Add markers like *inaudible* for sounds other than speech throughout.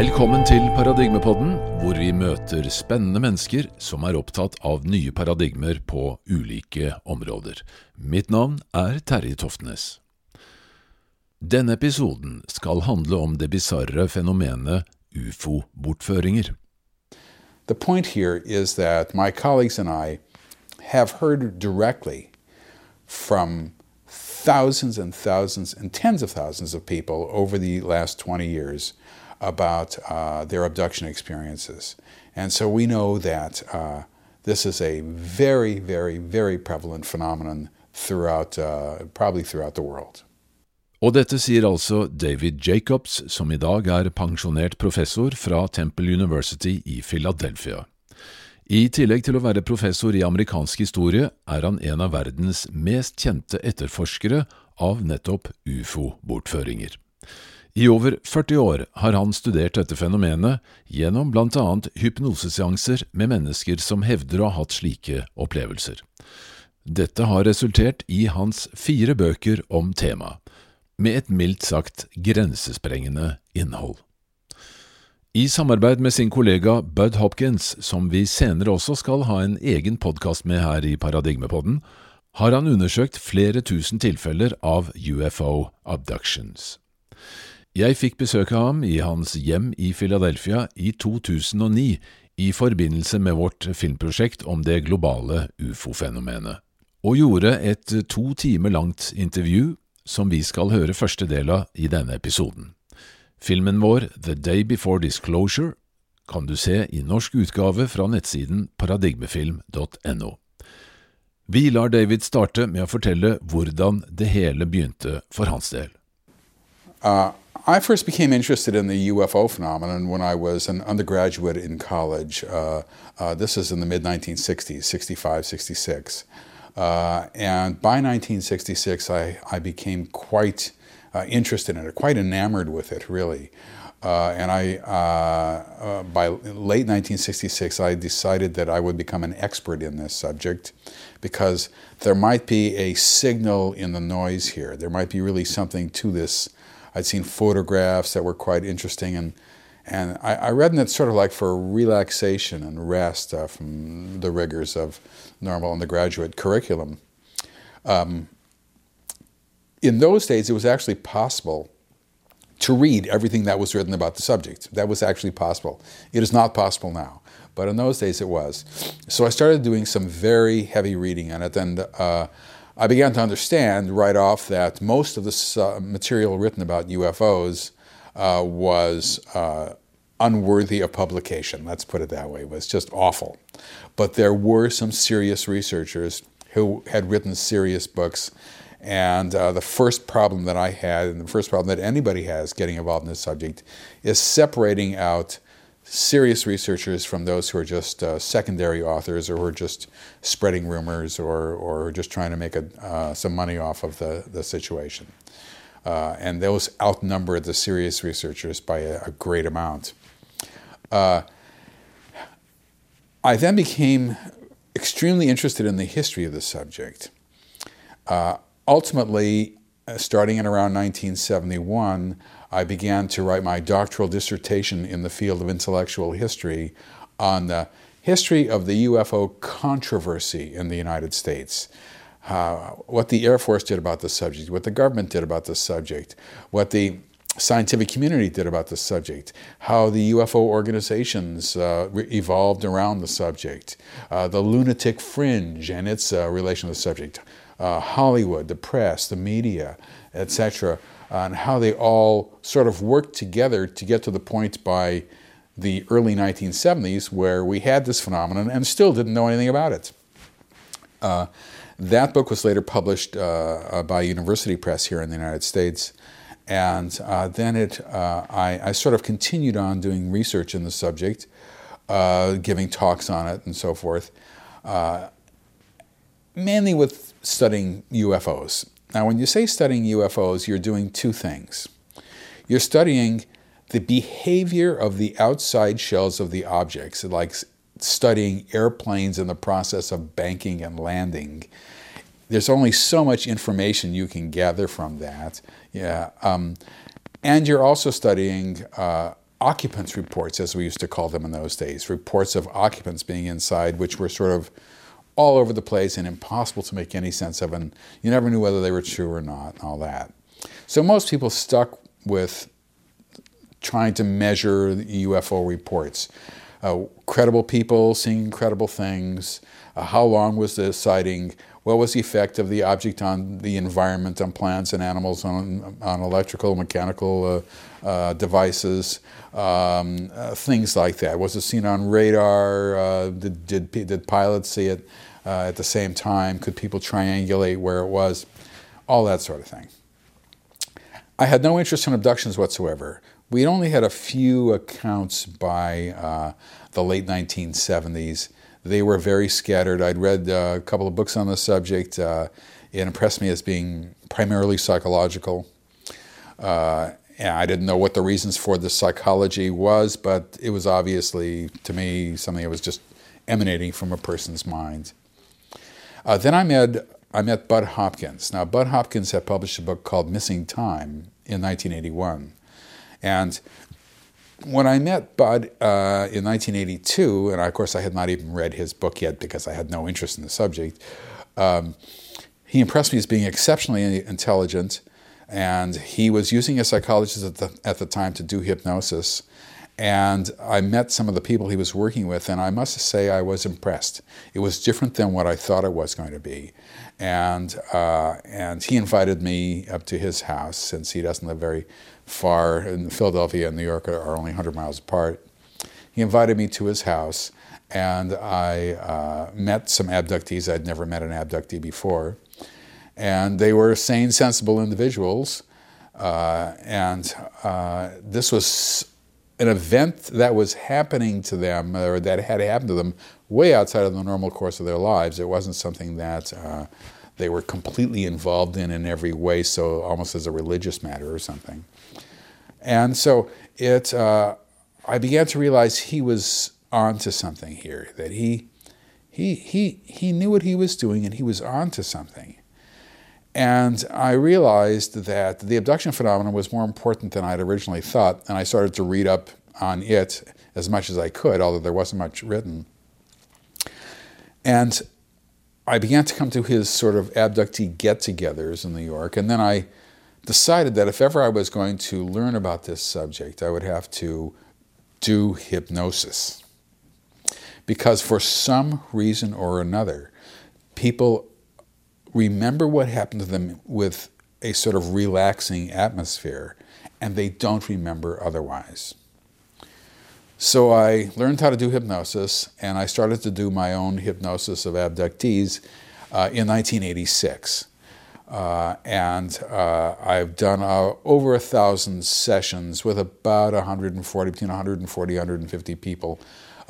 Velkommen til Paradigmepodden, hvor vi møter spennende mennesker som er opptatt av nye paradigmer på ulike områder. Mitt navn er Terje Toftnes. Denne episoden skal handle om det bisarre fenomenet ufo-bortføringer. The point here is that my colleagues and I have heard directly from thousands and thousands and tens of thousands of people over the last 20 years about uh, their abduction experiences. And so we know that uh, this is a very, very, very prevalent phenomenon throughout, uh, probably throughout the world. Og dette sier altså David Jacobs, som i dag er pensjonert professor fra Temple University i Philadelphia. I tillegg til å være professor i amerikansk historie, er han en av verdens mest kjente etterforskere av nettopp ufo-bortføringer. I over 40 år har han studert dette fenomenet gjennom annet hypnoseseanser med mennesker som hevder å ha hatt slike opplevelser. Dette har resultert i hans fire bøker om temaet, med et mildt sagt grensesprengende innhold. I samarbeid med sin kollega Bud Hopkins, som vi senere også skal ha en egen podkast med her i Paradigmepodden, har han undersøkt flere tusen tilfeller av UFO abductions. Jeg fikk besøk av ham i hans hjem i Philadelphia i 2009 i forbindelse med vårt filmprosjekt om det globale ufo-fenomenet, og gjorde et to timer langt intervju som vi skal høre første del av i denne episoden. Filmen vår The Day Before Disclosure kan du se i norsk utgave fra nettsiden paradigmefilm.no. Vi lar David starte med å fortelle hvordan det hele begynte for hans del. Uh, I first became interested in the UFO phenomenon when I was an undergraduate in college. Uh, uh, this is in the mid 1960s, 65, 66. Uh, and by 1966, I, I became quite uh, interested in it, quite enamored with it, really. Uh, and I, uh, by late 1966, I decided that I would become an expert in this subject because there might be a signal in the noise here. There might be really something to this. I'd seen photographs that were quite interesting, and and I, I read it sort of like for relaxation and rest uh, from the rigors of normal undergraduate curriculum. Um, in those days, it was actually possible to read everything that was written about the subject. That was actually possible. It is not possible now, but in those days it was. So I started doing some very heavy reading on it, and uh, I began to understand right off that most of the uh, material written about UFOs uh, was uh, unworthy of publication. Let's put it that way. It was just awful. But there were some serious researchers who had written serious books. And uh, the first problem that I had, and the first problem that anybody has getting involved in this subject, is separating out serious researchers from those who are just uh, secondary authors or who are just spreading rumors or, or just trying to make a, uh, some money off of the, the situation. Uh, and those outnumber the serious researchers by a, a great amount. Uh, I then became extremely interested in the history of the subject. Uh, ultimately, uh, starting in around 1971, I began to write my doctoral dissertation in the field of intellectual history on the history of the UFO controversy in the United States. Uh, what the Air Force did about the subject, what the government did about the subject, what the scientific community did about the subject, how the UFO organizations uh, re- evolved around the subject, uh, the lunatic fringe and its uh, relation to the subject, uh, Hollywood, the press, the media, etc., and how they all sort of worked together to get to the point by the early 1970s where we had this phenomenon and still didn't know anything about it. Uh, that book was later published uh, by University Press here in the United States. And uh, then it, uh, I, I, sort of continued on doing research in the subject, uh, giving talks on it and so forth, uh, mainly with studying UFOs. Now, when you say studying UFOs, you're doing two things. You're studying the behavior of the outside shells of the objects, like studying airplanes in the process of banking and landing. There's only so much information you can gather from that. Yeah. Um, and you're also studying uh, occupants reports, as we used to call them in those days, reports of occupants being inside, which were sort of all over the place and impossible to make any sense of, and you never knew whether they were true or not, and all that. So most people stuck with trying to measure UFO reports. Uh, credible people seeing incredible things. Uh, how long was the sighting? What was the effect of the object on the environment, on plants and animals, on, on electrical, mechanical uh, uh devices, um, uh, things like that? Was it seen on radar? Uh, did, did, did, pilots see it at the same time? Could people triangulate where it was? All that sort of thing. I had no interest in abductions whatsoever. We only had a few accounts by uh, the late 1970s. They were very scattered. I'd read uh, a couple of books on the subject. Uh, it impressed me as being primarily psychological. Uh, and I didn't know what the reasons for the psychology was, but it was obviously, to me, something that was just emanating from a person's mind. Uh, then I met, I met Bud Hopkins. Now, Bud Hopkins had published a book called Missing Time in 1981. And when I met Bud uh, in 1982, and of course I had not even read his book yet because I had no interest in the subject, um, he impressed me as being exceptionally intelligent, and he was using a psychologist at the, at the time to do hypnosis. And I met some of the people he was working with, and I must say I was impressed. It was different than what I thought it was going to be. And, uh, and he invited me up to his house since he doesn't live very far, Philadelphia and New York are only 100 miles apart. He invited me to his house, and I uh, met some abductees. I'd never met an abductee before. And they were sane, sensible individuals. Uh, and uh, this was an event that was happening to them, or that had happened to them, way outside of the normal course of their lives. It wasn't something that uh, they were completely involved in in every way, so almost as a religious matter or something. And so it, uh, I began to realize he was onto something here, that he, he, he, he knew what he was doing and he was onto something. And I realized that the abduction phenomenon was more important than I'd originally thought, and I started to read up on it as much as I could, although there wasn't much written. And I began to come to his sort of abductee get togethers in New York, and then I decided that if ever I was going to learn about this subject, I would have to do hypnosis. Because for some reason or another, people remember what happened to them with a sort of relaxing atmosphere, and they don't remember otherwise. So I learned how to do hypnosis, and I started to do my own hypnosis of abductees uh, in 1986. Uh, and uh, I've done uh, over a thousand sessions with about 140, between 140 150 people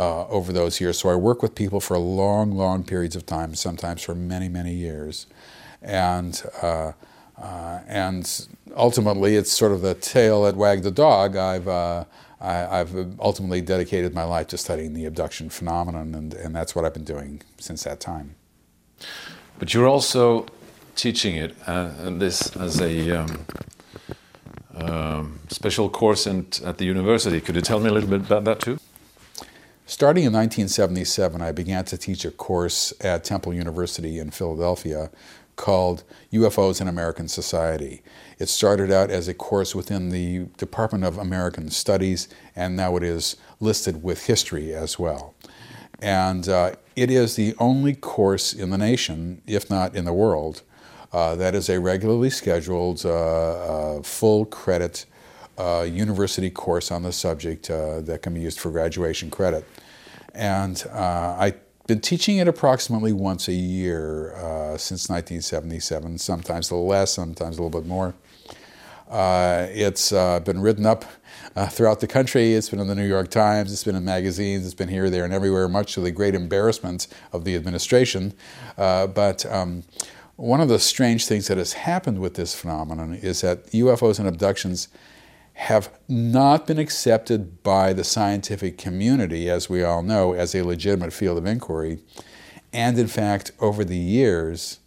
uh, over those years. So I work with people for long, long periods of time, sometimes for many, many years. And, uh, uh, and ultimately, it's sort of the tail that wagged the dog. I've, I, have ultimately dedicated my life to studying the abduction phenomenon, and, and that's what I've been doing since that time. But you're also teaching it, uh, and this as a um, um, special course in, at the university. Could you tell me a little bit about that too? Starting in 1977, I began to teach a course at Temple University in Philadelphia called UFOs in American Society. It started out as a course within the Department of American Studies, and now it is listed with history as well. And uh, it is the only course in the nation, if not in the world, uh, that is a regularly scheduled, uh, uh, full credit university course on the subject that can be used for graduation credit. And I've been teaching it approximately once a year since 1977, sometimes a little less, sometimes a little bit more. Uh, it's uh, been written up uh, throughout the country. It's been in the New York Times. It's been in magazines. It's been here, there, and everywhere, much to the great embarrassment of the administration. but um, one of the strange things that has happened with this phenomenon is that UFOs and abductions have not been accepted by the scientific community, as we all know, as a legitimate field of inquiry. And in fact, over the years,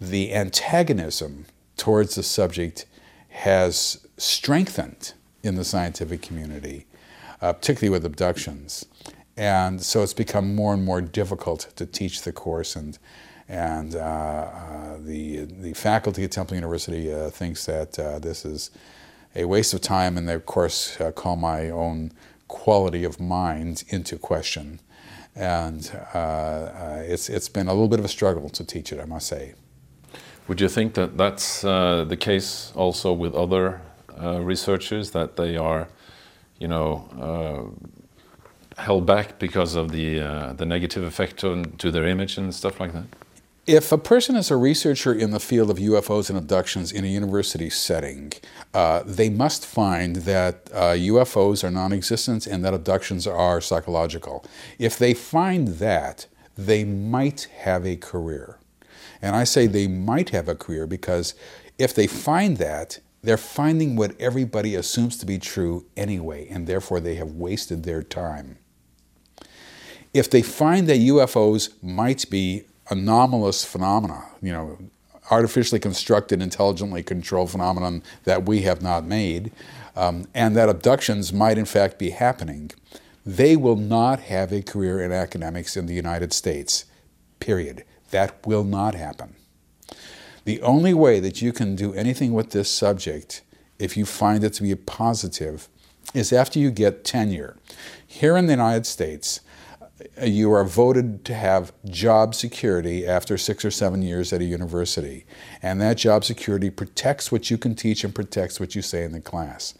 the antagonism towards the subject has strengthened in the scientific community. uh, particularly with abductions. And so it's become more and more difficult to teach the course, and and uh, uh, the the faculty at Temple University uh, thinks that uh, this is a waste of time, and they of course uh, call my own quality of mind into question. And uh, it's it's been a little bit of a struggle to teach it, I must say. Would you think that that's the case also with other researchers that they are, you know? held back because of the uh, the negative effect on, to their image and stuff like that? If a person is a researcher in the field of UFOs and abductions in a university setting, uh, they must find that uh, UFOs are non existent and that abductions are psychological. If they find that, they might have a career. And I say they might have a career because if they find that, they're finding what everybody assumes to be true anyway, and therefore they have wasted their time. If they find that UFOs might be anomalous phenomena, you know, artificially constructed, intelligently controlled phenomenon that we have not made, um, and that abductions might in fact be happening, they will not have a career in academics in the United States. Period. That will not happen. The only way that you can do anything with this subject, if you find it to be positive, is after you get tenure. Here in the United States, you are voted to have job security after six or seven years at a university. And that job security protects what you can teach and protects what you say in the class,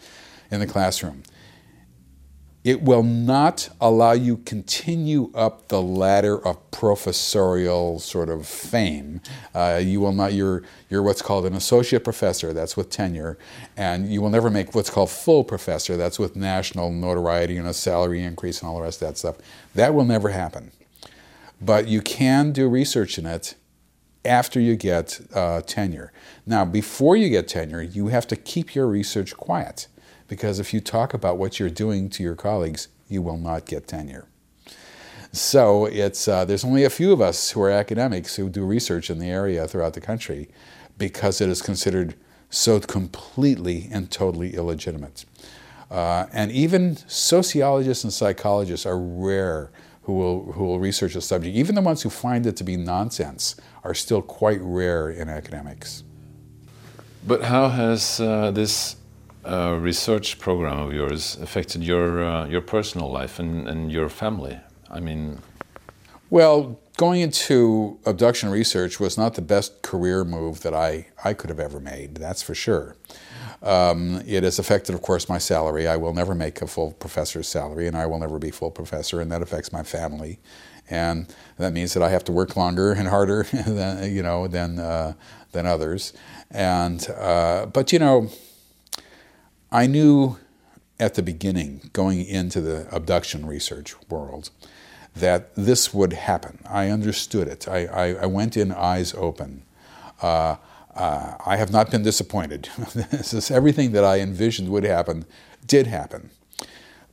in the classroom. It will not allow you continue up the ladder of professorial sort of fame. Uh, you will not. You're you're what's called an associate professor. That's with tenure, and you will never make what's called full professor. That's with national notoriety and a salary increase and all the rest of that stuff. That will never happen. But you can do research in it after you get uh, tenure. Now, before you get tenure, you have to keep your research quiet because if you talk about what you're doing to your colleagues, you will not get tenure. So it's uh, there's only a few of us who are academics who do research in the area throughout the country because it is considered so completely and totally illegitimate. Uh, and even sociologists and psychologists are rare who will, who will research a subject. Even the ones who find it to be nonsense are still quite rare in academics. But how has uh, this research program of yours affected your uh, your personal life and, and your family? I mean, well, going into abduction research was not the best career move that I, I could have ever made, that's for sure. Um, it has affected, of course, my salary. I will never make a full professor's salary, and I will never be full professor, and that affects my family. And that means that I have to work longer and harder *laughs* than, you know, than, uh, than others. And, uh, but, you know, I knew at the beginning, going into the abduction research world, that this would happen. I understood it. I, I, I went in eyes open. Uh, uh, I have not been disappointed. *laughs* this is everything that I envisioned would happen, did happen.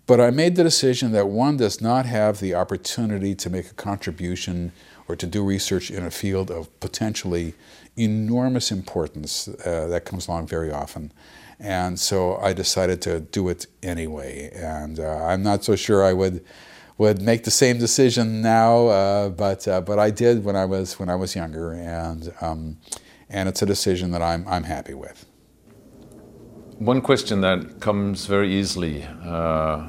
But I made the decision that one does not have the opportunity to make a contribution or to do research in a field of potentially enormous importance uh, that comes along very often. And so I decided to do it anyway. And uh, I'm not so sure I would would make the same decision now, uh, but uh, but I did when I was when I was younger, and um, and it's a decision that I'm I'm happy with. One question that comes very easily uh,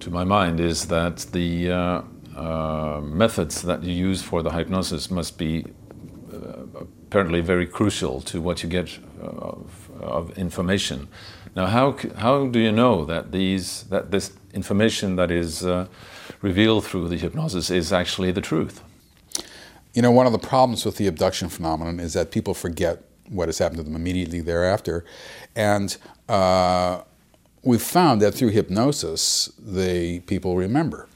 to my mind is that the uh, uh, methods that you use for the hypnosis must be apparently very crucial to what you get of, information. Now, how, how do you know that, these, that this information that is uh, revealed through the hypnosis is actually the truth? You know, one of the problems with the abduction phenomenon is that people forget what has happened to them immediately thereafter. And uh, we've found that through hypnosis, the people remember.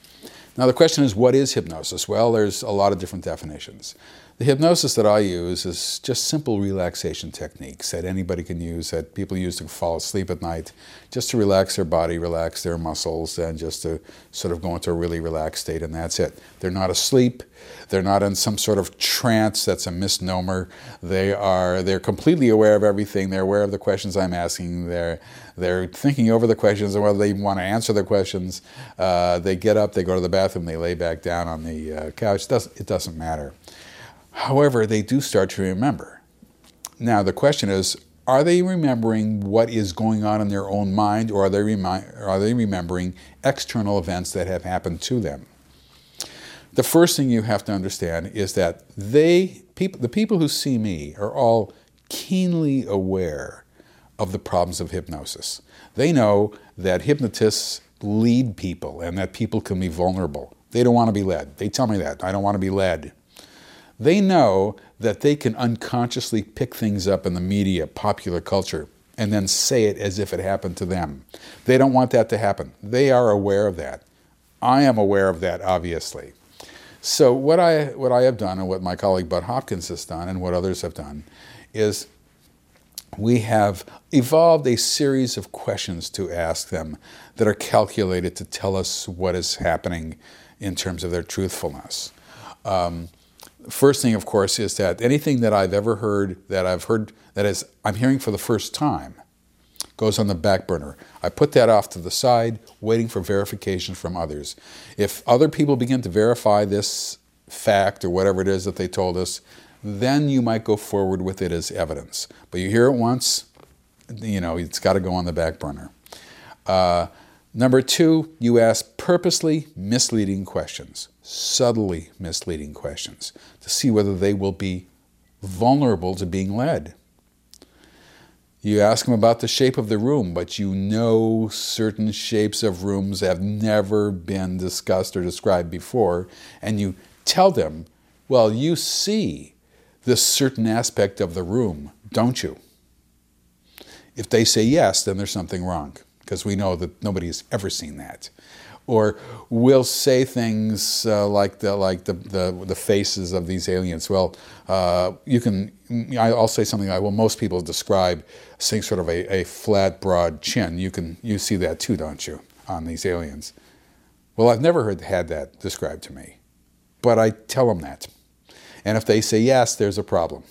Now, the question is, what is hypnosis? Well, there's a lot of different definitions. The hypnosis that I use is just simple relaxation techniques that anybody can use, that people use to fall asleep at night, just to relax their body, relax their muscles, and just to sort of go into a really relaxed state, and that's it. They're not asleep. They're not in some sort of trance. That's a misnomer. They are. They're completely aware of everything. They're aware of the questions I'm asking. They're they're thinking over the questions and whether they want to answer the questions. Uh, they get up. They go to the bathroom. They lay back down on the uh, couch. It doesn't, it doesn't matter. However, they do start to remember. Now, the question is are they remembering what is going on in their own mind, or are they, remi- are they remembering external events that have happened to them? The first thing you have to understand is that they, people, the people who see me are all keenly aware of the problems of hypnosis. They know that hypnotists lead people and that people can be vulnerable. They don't want to be led. They tell me that. I don't want to be led. They know that they can unconsciously pick things up in the media, popular culture, and then say it as if it happened to them. They don't want that to happen. They are aware of that. I am aware of that, obviously. So, what I, what I have done, and what my colleague Bud Hopkins has done, and what others have done, is we have evolved a series of questions to ask them that are calculated to tell us what is happening in terms of their truthfulness. Um, first thing, of course, is that anything that I've ever heard that I've heard that is I'm hearing for the first time goes on the back burner. I put that off to the side, waiting for verification from others. If other people begin to verify this fact or whatever it is that they told us, then you might go forward with it as evidence. But you hear it once, you know, it's got to go on the back burner. Uh, number two, you ask purposely misleading questions subtly misleading questions to see whether they will be vulnerable to being led. You ask them about the shape of the room, but you know certain shapes of rooms have never been discussed or described before, and you tell them, well, you see this certain aspect of the room, don't you? If they say yes, then there's something wrong, because we know that nobody has ever seen that or we'll say things uh, like the like the, the, the faces of these aliens. Well, uh, you can. I'll say something like, well, most people describe seeing sort of a, a flat, broad chin. You can you see that too, don't you, on these aliens? Well, I've never heard had that described to me, but I tell them that, and if they say yes, there's a problem.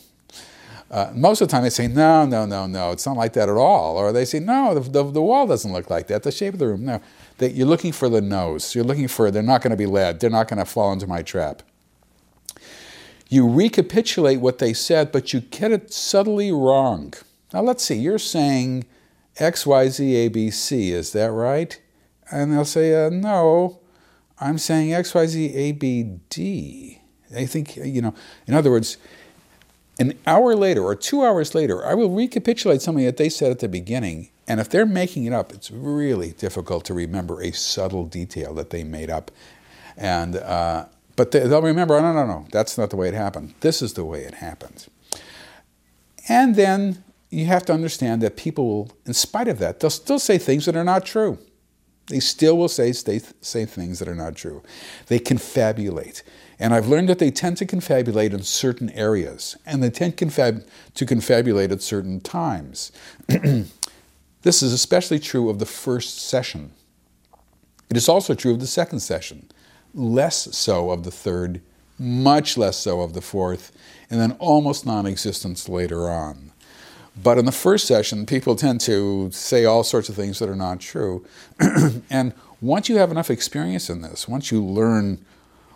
Uh, most of the time they say, no, no, no, no, it's not like that at all. Or they say, no, the, the, the wall doesn't look like that, the shape of the room, no that you're looking for the nose. You're looking for, they're not going to be led. They're not going to fall into my trap. You recapitulate what they said, but you get it subtly wrong. Now let's see, you're saying X, Y, Z, A, B, C, is that right? And they'll say, uh, no, I'm saying X, Y, Z, A, B, D. They think, you know, in other words, an hour later or two hours later, I will recapitulate something that they said at the beginning, and if they're making it up, it's really difficult to remember a subtle detail that they made up. And, uh, but they, will remember, oh, no, no, no, that's not the way it happened. This is the way it happened. And then you have to understand that people will, in spite of that, they'll still say things that are not true. They still will say, say things that are not true. They confabulate. And I've learned that they tend to confabulate in certain areas, and they tend confab- to confabulate at certain times. *clears throat* This is especially true of the first session. It is also true of the second session, less so of the third, much less so of the fourth, and then almost non existence later on. But in the first session, people tend to say all sorts of things that are not true. *clears throat* and once you have enough experience in this, once you learn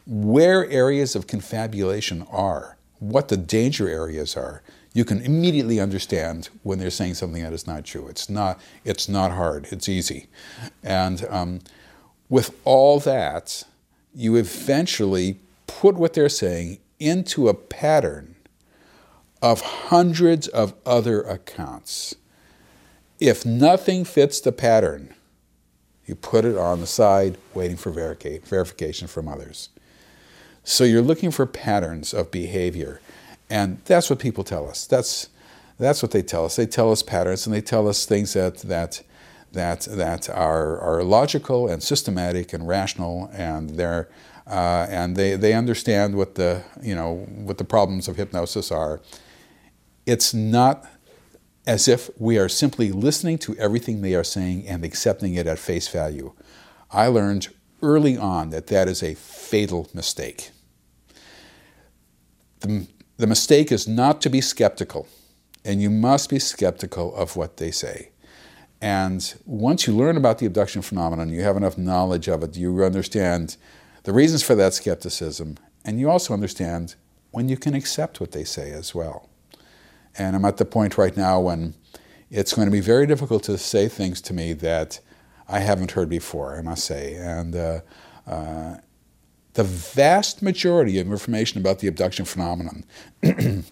where areas of confabulation are, what the danger areas are, you can immediately understand when they're saying something that is not true. It's not, it's not hard, it's easy. And um, with all that, you eventually put what they're saying into a pattern of hundreds of other accounts. If nothing fits the pattern, you put it on the side waiting for verification from others. So you're looking for patterns of behavior and that's what people tell us. That's, that's what they tell us. They tell us patterns and they tell us things that, that, that, that are, are logical and systematic and rational and they're, uh, and they, they understand what the you know what the problems of hypnosis are. It's not as if we are simply listening to everything they are saying and accepting it at face value. I learned early on that that is a fatal mistake. The, the mistake is not to be skeptical, and you must be skeptical of what they say. And once you learn about the abduction phenomenon, you have enough knowledge of it, you understand the reasons for that skepticism, and you also understand when you can accept what they say as well. And I'm at the point right now when it's going to be very difficult to say things to me that I haven't heard before, I must say. And uh, uh, the vast majority of information about the abduction phenomenon *clears throat*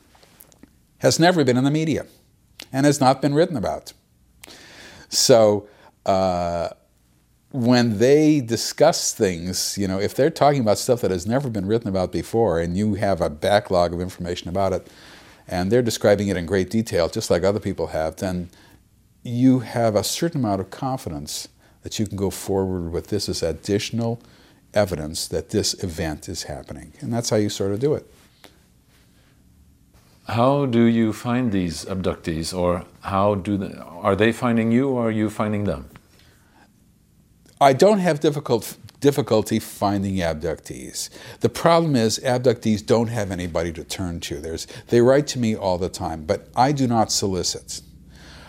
has never been in the media and has not been written about. So uh, when they discuss things, you know, if they're talking about stuff that has never been written about before and you have a backlog of information about it, and they're describing it in great detail, just like other people have, then you have a certain amount of confidence that you can go forward with this as additional evidence that this event is happening. And that's how you sort of do it. How do you find these abductees, or how do they, are they finding you, or are you finding them? I don't have difficult, difficulty finding abductees. The problem is abductees don't have anybody to turn to. There's, they write to me all the time, but I do not solicit.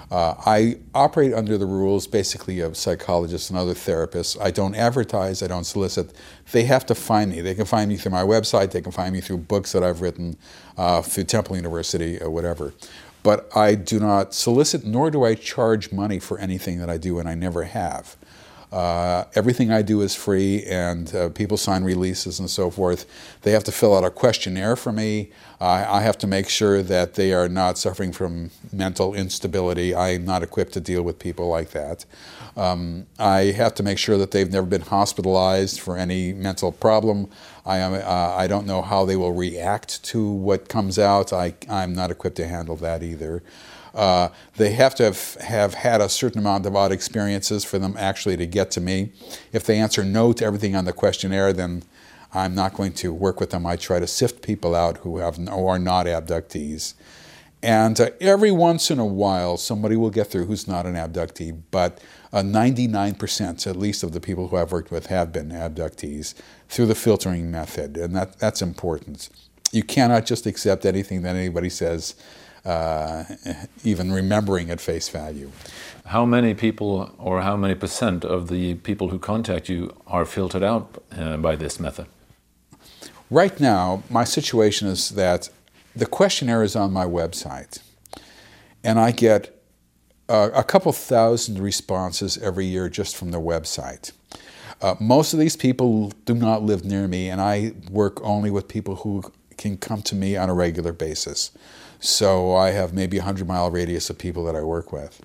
Uh, I operate under the rules basically of psychologists and other therapists. I don't advertise, I don't solicit. They have to find me. They can find me through my website, they can find me through books that I've written, uh, through Temple University or whatever. But I do not solicit, nor do I charge money for anything that I do, and I never have. Uh, everything I do is free, and uh, people sign releases and so forth. They have to fill out a questionnaire for me. I have to make sure that they are not suffering from mental instability. I'm not equipped to deal with people like that. Um, I have to make sure that they've never been hospitalized for any mental problem. I, am, uh, I don't know how they will react to what comes out. I, I'm not equipped to handle that either. Uh, they have to have, have had a certain amount of odd experiences for them actually to get to me. If they answer no to everything on the questionnaire, then I'm not going to work with them. I try to sift people out who have who are not abductees. And uh, every once in a while, somebody will get through who's not an abductee, but uh, 99% at least of the people who I've worked with have been abductees through the filtering method, and that, that's important. You cannot just accept anything that anybody says uh, even remembering at face value. How many people, or how many percent of the people who contact you are filtered out uh, by this method? Right now, my situation is that the questionnaire is on my website, and I get uh, a couple thousand responses every year just from the website. Uh, most of these people do not live near me, and I work only with people who can come to me on a regular basis. So I have maybe a 100 mile radius of people that I work with.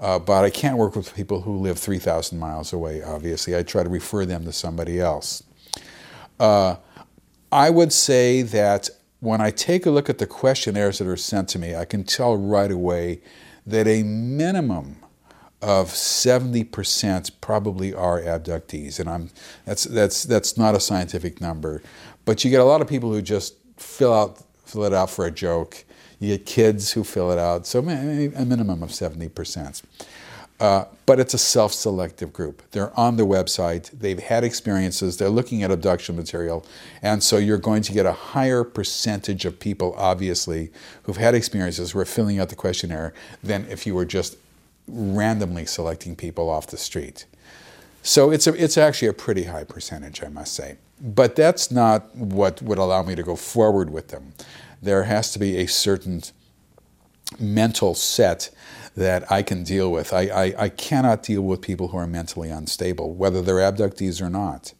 Uh, but I can't work with people who live 3,000 miles away, obviously. I try to refer them to somebody else. Uh, I would say that when I take a look at the questionnaires that are sent to me, I can tell right away that a minimum of 70% probably are abductees. And I'm, that's, that's, that's not a scientific number. But you get a lot of people who just fill, out, fill it out for a joke you get kids who fill it out, so a minimum of 70%. Uh, but it's a self selective group. They're on the website, they've had experiences, they're looking at abduction material, and so you're going to get a higher percentage of people, obviously, who've had experiences who are filling out the questionnaire than if you were just randomly selecting people off the street. So it's, a, it's actually a pretty high percentage, I must say. But that's not what would allow me to go forward with them there has to be a certain mental set that I can deal with. I, I, I cannot deal with people who are mentally unstable, whether they're abductees or not.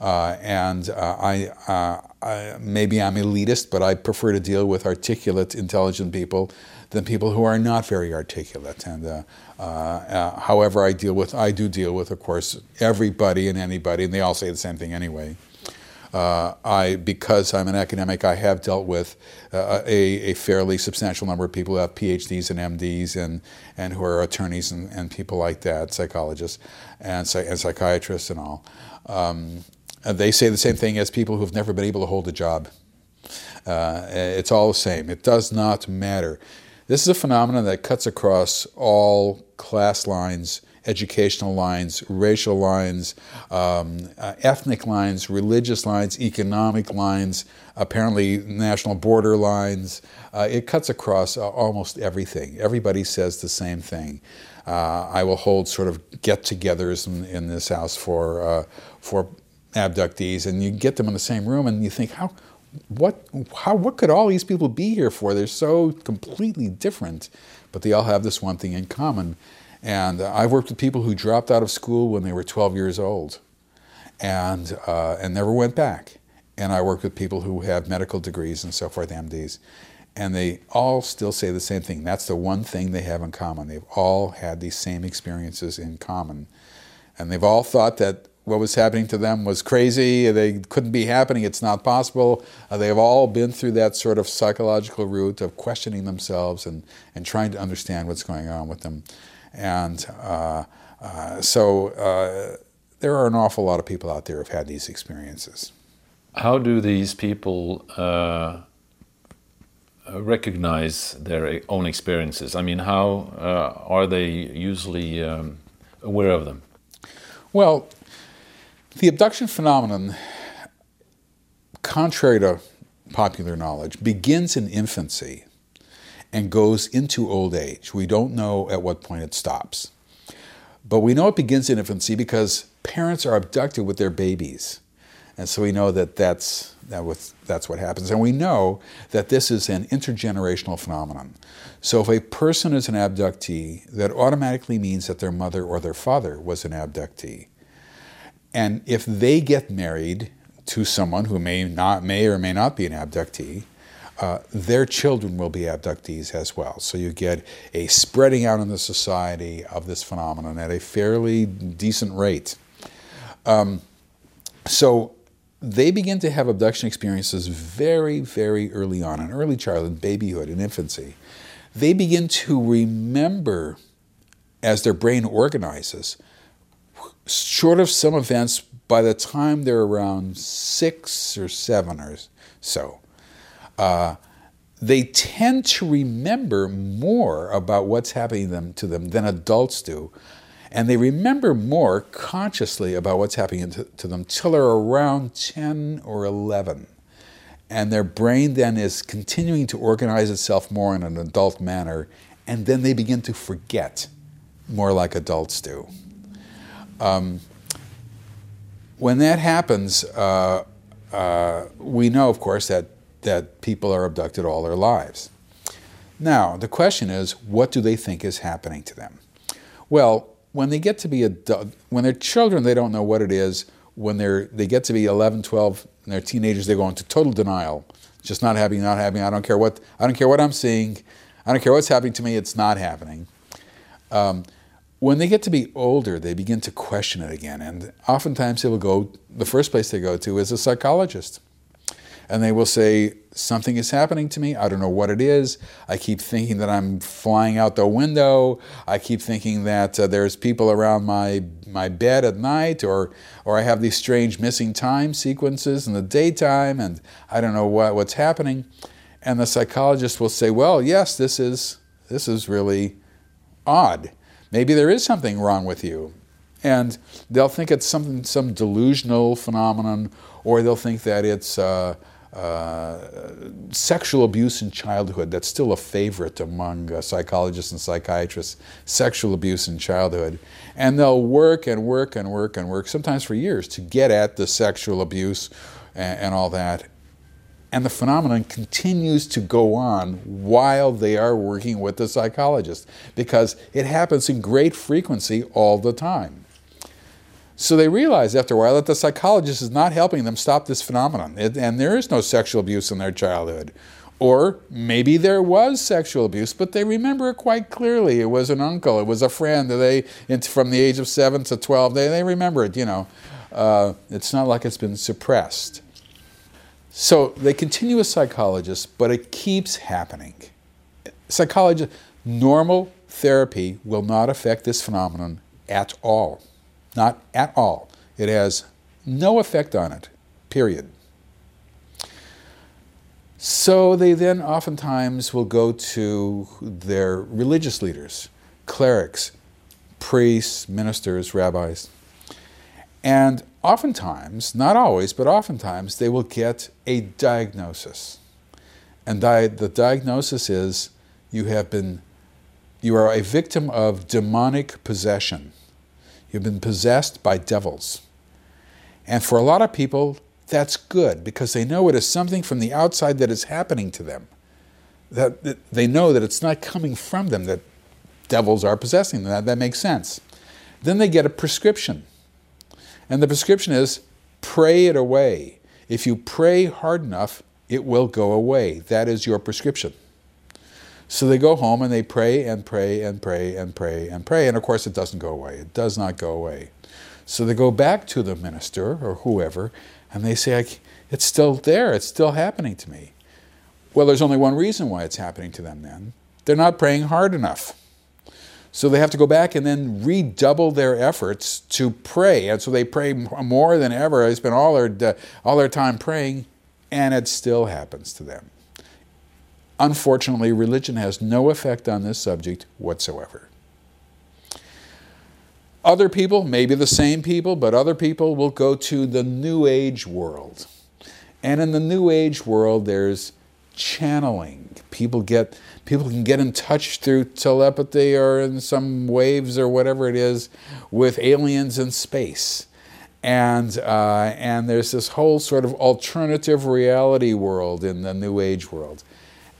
Uh, and uh, I, uh, I, maybe I'm elitist, but I prefer to deal with articulate, intelligent people than people who are not very articulate. And uh, uh, uh, however, I deal with, I do deal with, of course, everybody and anybody, and they all say the same thing anyway. Uh, I, because I'm an academic, I have dealt with uh, a, a, fairly substantial number of people who have PhDs and MDs and, and who are attorneys and, and people like that, psychologists and, and psychiatrists and all. Um, they say the same thing as people who've never been able to hold a job. Uh, it's all the same. It does not matter. This is a phenomenon that cuts across all class lines, educational lines, racial lines, um, uh, ethnic lines, religious lines, economic lines, apparently national border lines. Uh, it cuts across uh, almost everything. Everybody says the same thing. Uh, I will hold sort of get-togethers in, in this house for uh, for abductees, and you get them in the same room, and you think, how, what, how, what could all these people be here for? They're so completely different, but they all have this one thing in common. And uh, I've worked with people who dropped out of school when they were 12 years old, and uh, and never went back. And I worked with people who have medical degrees and so forth, MDs, and they all still say the same thing. That's the one thing they have in common. They've all had these same experiences in common. And they've all thought that what was happening to them was crazy, they couldn't be happening, it's not possible. Uh, they've all been through that sort of psychological route of questioning themselves and, and trying to understand what's going on with them. And uh, uh, so uh, there are an awful lot of people out there who've had these experiences. How do these people uh, recognize their own experiences? I mean, how uh, are they usually um, aware of them? Well, the abduction phenomenon, contrary to popular knowledge, begins in infancy and goes into old age. We don't know at what point it stops. But we know it begins in infancy because parents are abducted with their babies. And so we know that that's, that was, that's what happens. And we know that this is an intergenerational phenomenon. So if a person is an abductee, that automatically means that their mother or their father was an abductee. And if they get married to someone who may not may or may not be an abductee, uh, their children will be abductees as well. So you get a spreading out in the society of this phenomenon at a fairly decent rate. Um, so they begin to have abduction experiences very, very early on, in early childhood, babyhood, and infancy. They begin to remember, as their brain organizes, short of some events, by the time they're around six or seven or so, uh, they tend to remember more about what's happening them, to them than adults do. And they remember more consciously about what's happening to, to them till they're around 10 or 11. And their brain then is continuing to organize itself more in an adult manner, and then they begin to forget more like adults do. Um, when that happens, uh, uh, we know, of course, that, that people are abducted all their lives. Now, the question is, what do they think is happening to them? Well, when they get to be adult, when they're children, they don't know what it is. When they're, they get to be 11, 12, and they're teenagers, they go into total denial. Just not happening, not happening. I don't care what, I don't care what I'm seeing. I don't care what's happening to me. It's not happening. Um, when they get to be older, they begin to question it again. And oftentimes they will go, the first place they go to is a psychologist. And they will say, Something is happening to me. I don't know what it is. I keep thinking that I'm flying out the window. I keep thinking that uh, there's people around my, my bed at night, or, or I have these strange missing time sequences in the daytime, and I don't know what, what's happening. And the psychologist will say, Well, yes, this is, this is really odd. Maybe there is something wrong with you. And they'll think it's something, some delusional phenomenon, or they'll think that it's uh, sexual abuse in childhood. That's still a favorite among uh, psychologists and psychiatrists, sexual abuse in childhood. And they'll work and work and work and work, sometimes for years, to get at the sexual abuse and, and all that. And the phenomenon continues to go on while they are working with the psychologist because it happens in great frequency all the time. So they realize after a while that the psychologist is not helping them stop this phenomenon, it, and there is no sexual abuse in their childhood. Or maybe there was sexual abuse, but they remember it quite clearly. It was an uncle, it was a friend. They, from the age of seven to 12, they, they remember it, you know. Uh, it's not like it's been suppressed. So they continue as psychologists, but it keeps happening. Psychology, normal therapy will not affect this phenomenon at all. Not at all. It has No effect on it, period. So they then oftentimes will go to their religious leaders, clerics, priests, ministers, rabbis. And oftentimes, not always, but oftentimes, they will get a diagnosis. And di- the diagnosis is you have been, you are a victim of demonic possession. You've been possessed by devils. And for a lot of people, that's good because they know it is something from the outside that is happening to them. That, that they know that it's not coming from them, that devils are possessing them. That, that makes sense. Then they get a prescription. And the prescription is pray it away. If you pray hard enough, it will go away. That is your prescription. So they go home and they pray and pray and pray and pray and pray. And of course, it doesn't go away. It does not go away. So they go back to the minister or whoever and they say, It's still there. It's still happening to me. Well, there's only one reason why it's happening to them then. They're not praying hard enough. So they have to go back and then redouble their efforts to pray. And so they pray more than ever. They spend all their, all their time praying, and it still happens to them. Unfortunately, religion has no effect on this subject whatsoever. Other people, maybe the same people, but other people will go to the New Age world. And in the New Age world, there's channeling. People get people can get in touch through telepathy or in some waves or whatever it is with aliens in space. And, uh, and there's this whole sort of alternative reality world in the New Age world.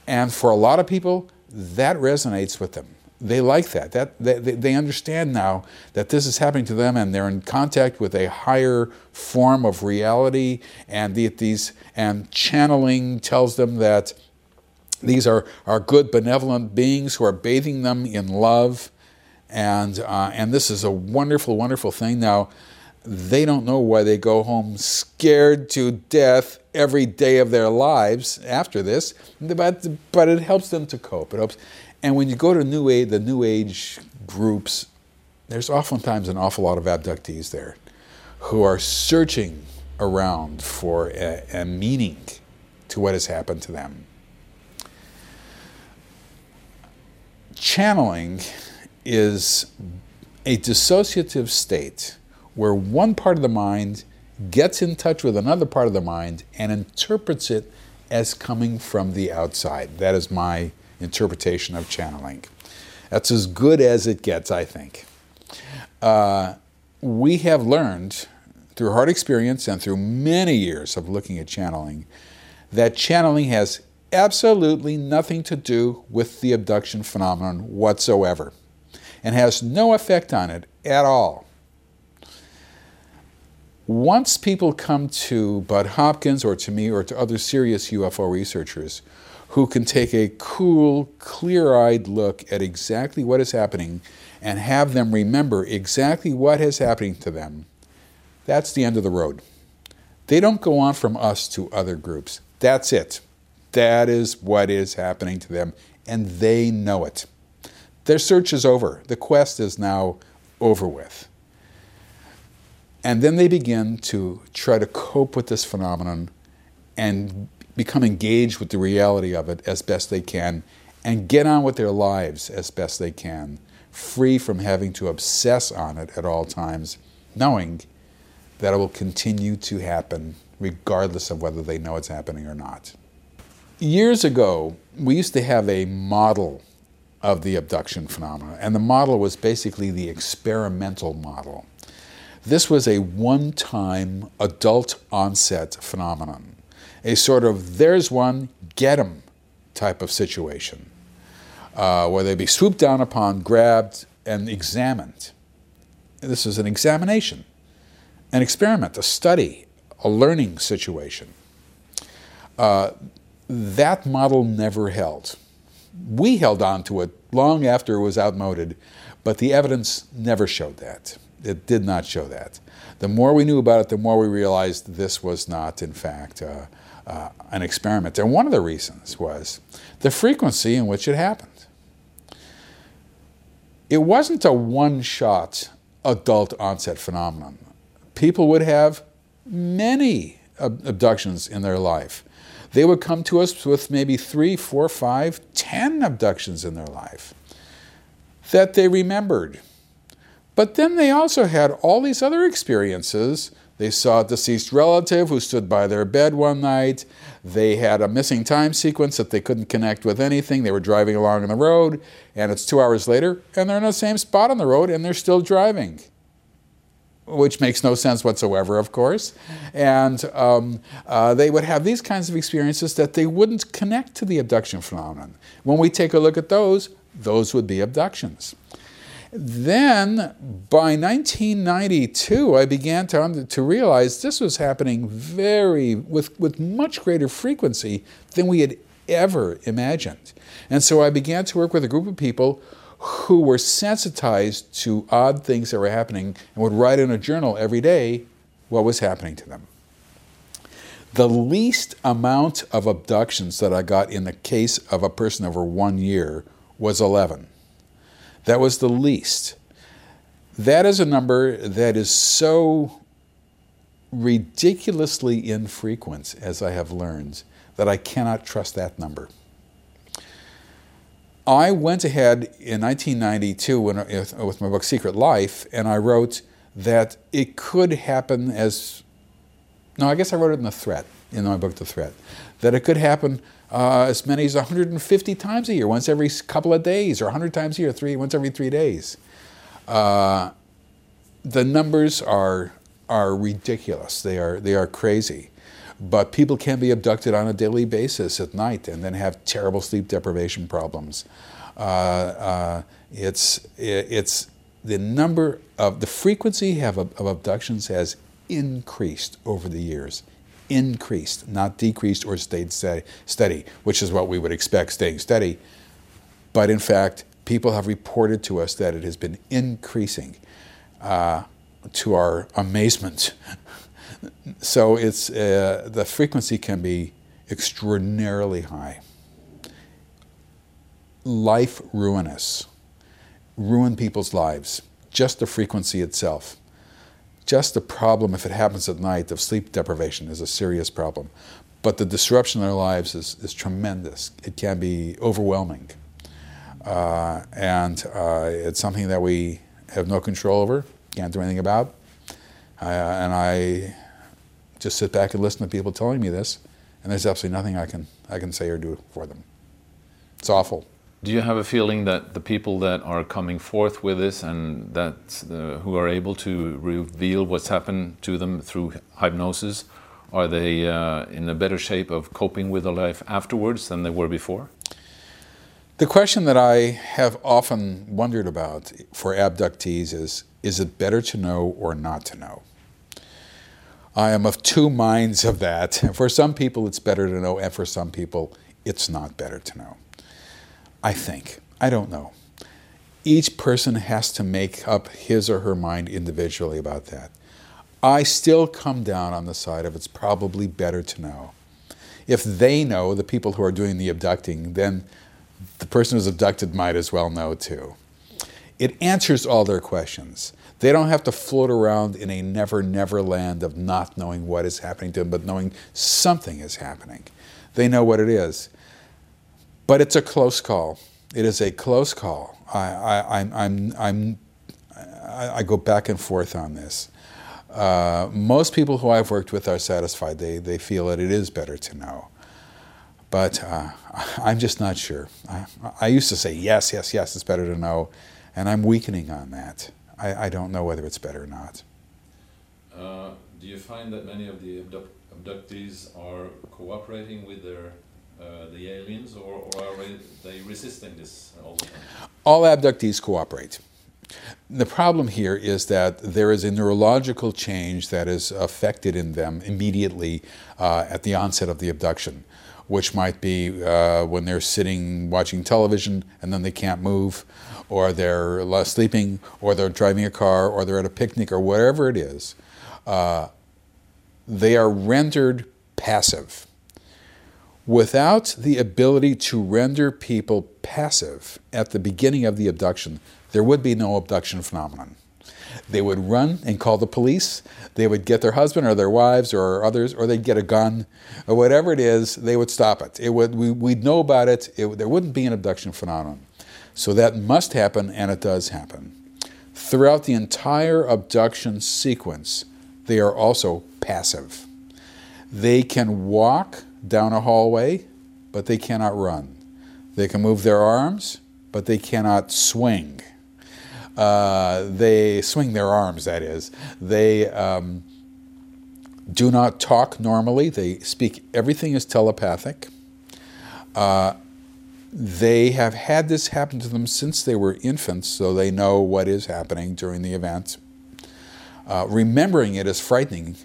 And for a lot of people, that resonates with them. They like that. that they, they understand now that this is happening to them and they're in contact with a higher form of reality and the, these and channeling tells them that these are, are good, benevolent beings who are bathing them in love. And, uh, and this is a wonderful, wonderful thing. Now, they don't know why they go home scared to death every day of their lives after this, but, but it helps them to cope. It helps. And when you go to new age, the New Age groups, there's oftentimes an awful lot of abductees there who are searching around for a, a meaning to what has happened to them. channeling is a dissociative state where one part of the mind gets in touch with another part of the mind and interprets it as coming from the outside. That is my interpretation of channeling. That's as good as it gets, I think. Uh, we have learned through hard experience and through many years of looking at channeling that channeling has absolutely nothing to do with the abduction phenomenon whatsoever and has no effect on it at all. Once people come to Bud Hopkins or to me or to other serious UFO researchers who can take a cool, clear eyed look at exactly what is happening and have them remember exactly what is happening to them, that's the end of the road. They don't go on from us to other groups. That's it. That is what is happening to them, and they know it. Their search is over. The quest is now over with. And then they begin to try to cope with this phenomenon and become engaged with the reality of it as best they can and get on with their lives as best they can, free from having to obsess on it at all times, knowing that it will continue to happen regardless of whether they know it's happening or not. Years ago, we used to have a model of the abduction phenomena, and the model was basically the experimental model. This was a one time adult onset phenomenon, a sort of there's one, get type of situation, uh, where they'd be swooped down upon, grabbed, and examined. This is an examination, an experiment, a study, a learning situation. Uh, that model never held. We held on to it long after it was outmoded, but the evidence never showed that. It did not show that. The more we knew about it, the more we realized this was not, in fact, uh, uh, an experiment. And one of the reasons was the frequency in which it happened. It wasn't a one shot adult onset phenomenon. People would have many abductions in their life. They would come to us with maybe three, four, five, ten abductions in their life that they remembered. But then they also had all these other experiences. They saw a deceased relative who stood by their bed one night. They had a missing time sequence that they couldn't connect with anything. They were driving along on the road, and it's two hours later, and they're in the same spot on the road, and they're still driving which makes no sense whatsoever, of course. And um, uh, they would have these kinds of experiences that they wouldn't connect to the abduction phenomenon. When we take a look at those, those would be abductions. Then, by 1992, I began to, to realize this was happening very, with, with much greater frequency than we had ever imagined. And so I began to work with a group of people who were sensitized to odd things that were happening and would write in a journal every day what was happening to them. The least amount of abductions that I got in the case of a person over one year was 11. That was the least. That is a number that is so ridiculously infrequent, as I have learned, that I cannot trust that number. I went ahead in 1992 when, with my book Secret Life, and I wrote that it could happen as no, I guess I wrote it in the threat in my book, The Threat, that it could happen uh, as many as 150 times a year, once every couple of days, or 100 times a year, three once every three days. Uh, the numbers are are ridiculous. They are they are crazy. But people can be abducted on a daily basis at night and then have terrible sleep deprivation problems. Uh, uh, it's, it's the number of, the frequency of, of abductions has increased over the years. Increased, not decreased or stayed steady, which is what we would expect staying steady. But in fact, people have reported to us that it has been increasing uh, to our amazement *laughs* so it's, uh, the frequency can be extraordinarily high. Life ruinous, ruin people's lives, just the frequency itself. Just the problem, if it happens at night, of sleep deprivation is a serious problem. But the disruption in their lives is, is tremendous. It can be overwhelming. Uh, and uh, it's something that we have no control over, can't do anything about. Uh, and I just sit back and listen to people telling me this, and there's absolutely nothing I can I can say or do for them. It's awful. Do you have a feeling that the people that are coming forth with this and that uh, who are able to reveal what's happened to them through hypnosis, are they uh, in a better shape of coping with their life afterwards than they were before? The question that I have often wondered about for abductees is is it better to know or not to know? I am of two minds of that. *laughs* For some people, it's better to know, and for some people, it's not better to know. I think. I don't know. Each person has to make up his or her mind individually about that. I still come down on the side of it's probably better to know. If they know, the people who are doing the abducting, then the person who's abducted might as well know too. It answers all their questions. They don't have to float around in a never, never land of not knowing what is happening to them, but knowing something is happening. They know what it is. But it's a close call. It is a close call. I, I, I'm, I'm, I'm, I, go back and forth on this. Uh, most people who I've worked with are satisfied. They, they feel that it is better to know. But uh, I'm just not sure. I, I used to say, yes, yes, yes, it's better to know. And I'm weakening on that. I, I don't know whether it's better or not. Uh, do you find that many of the abduct abductees are cooperating with their uh, the aliens, or, or are they resisting this all the time? All abductees cooperate. The problem here is that there is a neurological change that is affected in them immediately uh, at the onset of the abduction, which might be uh, when they're sitting watching television and then they can't move, or they're sleeping, or they're driving a car, or they're at a picnic, or whatever it is, uh, they are rendered passive. Without the ability to render people passive at the beginning of the abduction, there would be no abduction phenomenon. They would run and call the police. They would get their husband or their wives or others, or they'd get a gun or whatever it is. They would stop it. It would we, we'd know about it. it. There wouldn't be an abduction phenomenon. So that must happen, and it does happen. Throughout the entire abduction sequence, they are also passive. They can walk down a hallway, but they cannot run. They can move their arms, but they cannot swing. Uh, they swing their arms, that is. They um, do not talk normally. They speak, everything is telepathic. Uh, they have had this happen to them since they were infants, so they know what is happening during the event. Uh, remembering it is frightening.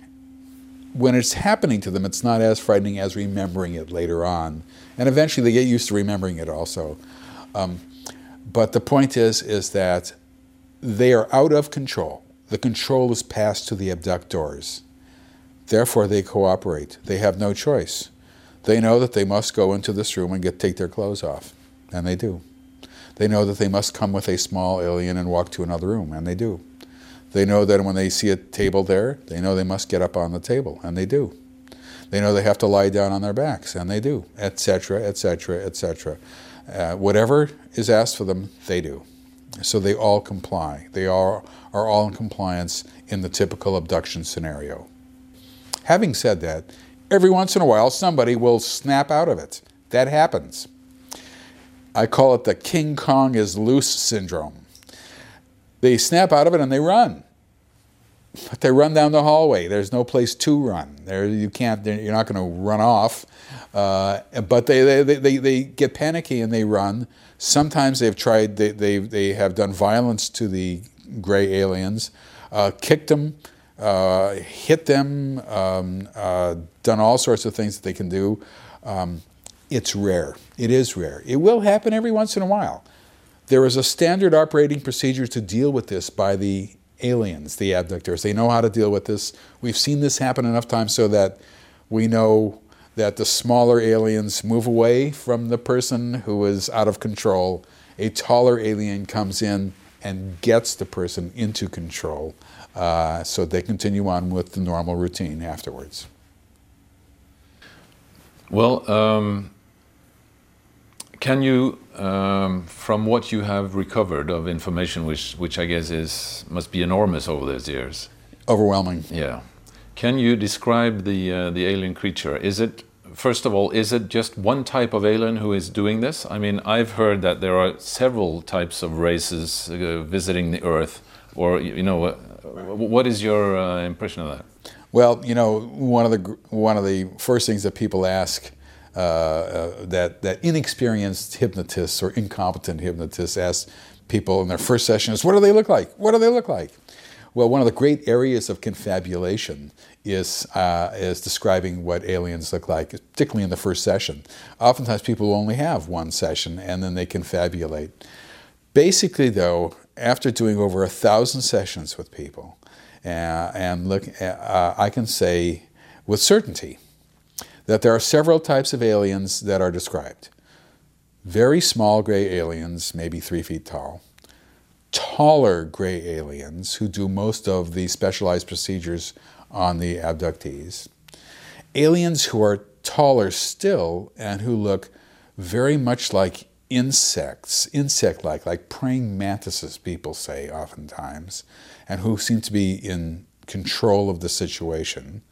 When it's happening to them, it's not as frightening as remembering it later on. And eventually they get used to remembering it also. Um, but the point is, is that they are out of control. The control is passed to the abductors. Therefore, they cooperate. They have no choice. They know that they must go into this room and get take their clothes off, and they do. They know that they must come with a small alien and walk to another room, and they do. They know that when they see a table there, they know they must get up on the table, and they do. They know they have to lie down on their backs, and they do, etc., etc., etc. Whatever is asked for them, they do. So they all comply. They are, are all in compliance in the typical abduction scenario. Having said that, every once in a while somebody will snap out of it. That happens. I call it the King Kong is loose syndrome. They snap out of it and they run. But they run down the hallway. There's no place to run. There, you can't. You're not going to run off. Uh, but they, they, they, they get panicky and they run. Sometimes they've tried. They, they, they have done violence to the gray aliens, uh, kicked them, uh, hit them, um, uh, done all sorts of things that they can do. Um, it's rare. It is rare. It will happen every once in a while. There is a standard operating procedure to deal with this by the aliens, the abductors. They know how to deal with this. We've seen this happen enough times so that we know that the smaller aliens move away from the person who is out of control. A taller alien comes in and gets the person into control uh, so they continue on with the normal routine afterwards. Well, um, can you, um, from what you have recovered of information, which, which I guess is must be enormous over those years, overwhelming. Yeah, can you describe the uh, the alien creature? Is it first of all, is it just one type of alien who is doing this? I mean, I've heard that there are several types of races uh, visiting the Earth, or you know, uh, what is your uh, impression of that? Well, you know, one of the one of the first things that people ask uh, uh, that that inexperienced hypnotists or incompetent hypnotists ask people in their first session is, "What do they look like? What do they look like?" Well, one of the great areas of confabulation is uh, is describing what aliens look like, particularly in the first session. Oftentimes, people only have one session, and then they confabulate. Basically, though, after doing over a thousand sessions with people, uh, and look, uh, I can say with certainty that there are several types of aliens that are described. Very small gray aliens, maybe three feet tall. Taller gray aliens who do most of the specialized procedures on the abductees. Aliens who are taller still and who look very much like insects, insect like, like praying mantises, people say oftentimes, and who seem to be in control of the situation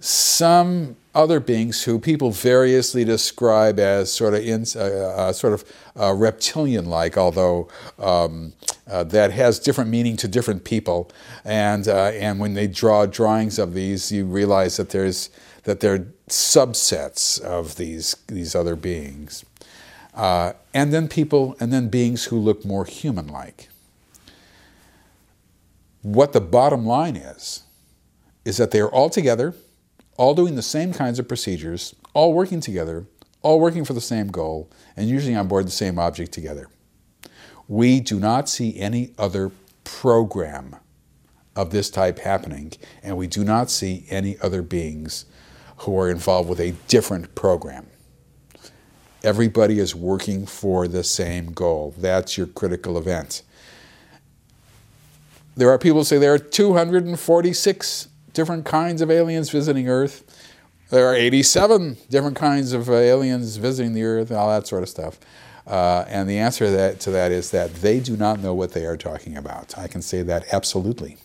some other beings who people variously describe as sort of in, uh, uh, sort of uh, reptilian-like, although um, uh, that has different meaning to different people. And uh, and when they draw drawings of these, you realize that there's that they're subsets of these these other beings. Uh, and then people, and then beings who look more human-like. What the bottom line is, is that they are all together all doing the same kinds of procedures, all working together, all working for the same goal, and usually on board the same object together. We do not see any other program of this type happening, and we do not see any other beings who are involved with a different program. Everybody is working for the same goal. That's your critical event. there are people who say there are 246 different kinds of aliens visiting Earth. There are 87 different kinds of uh, aliens visiting the Earth, and all that sort of stuff. Uh, and the answer to that, to that is that they do not know what they are talking about. I can say that absolutely.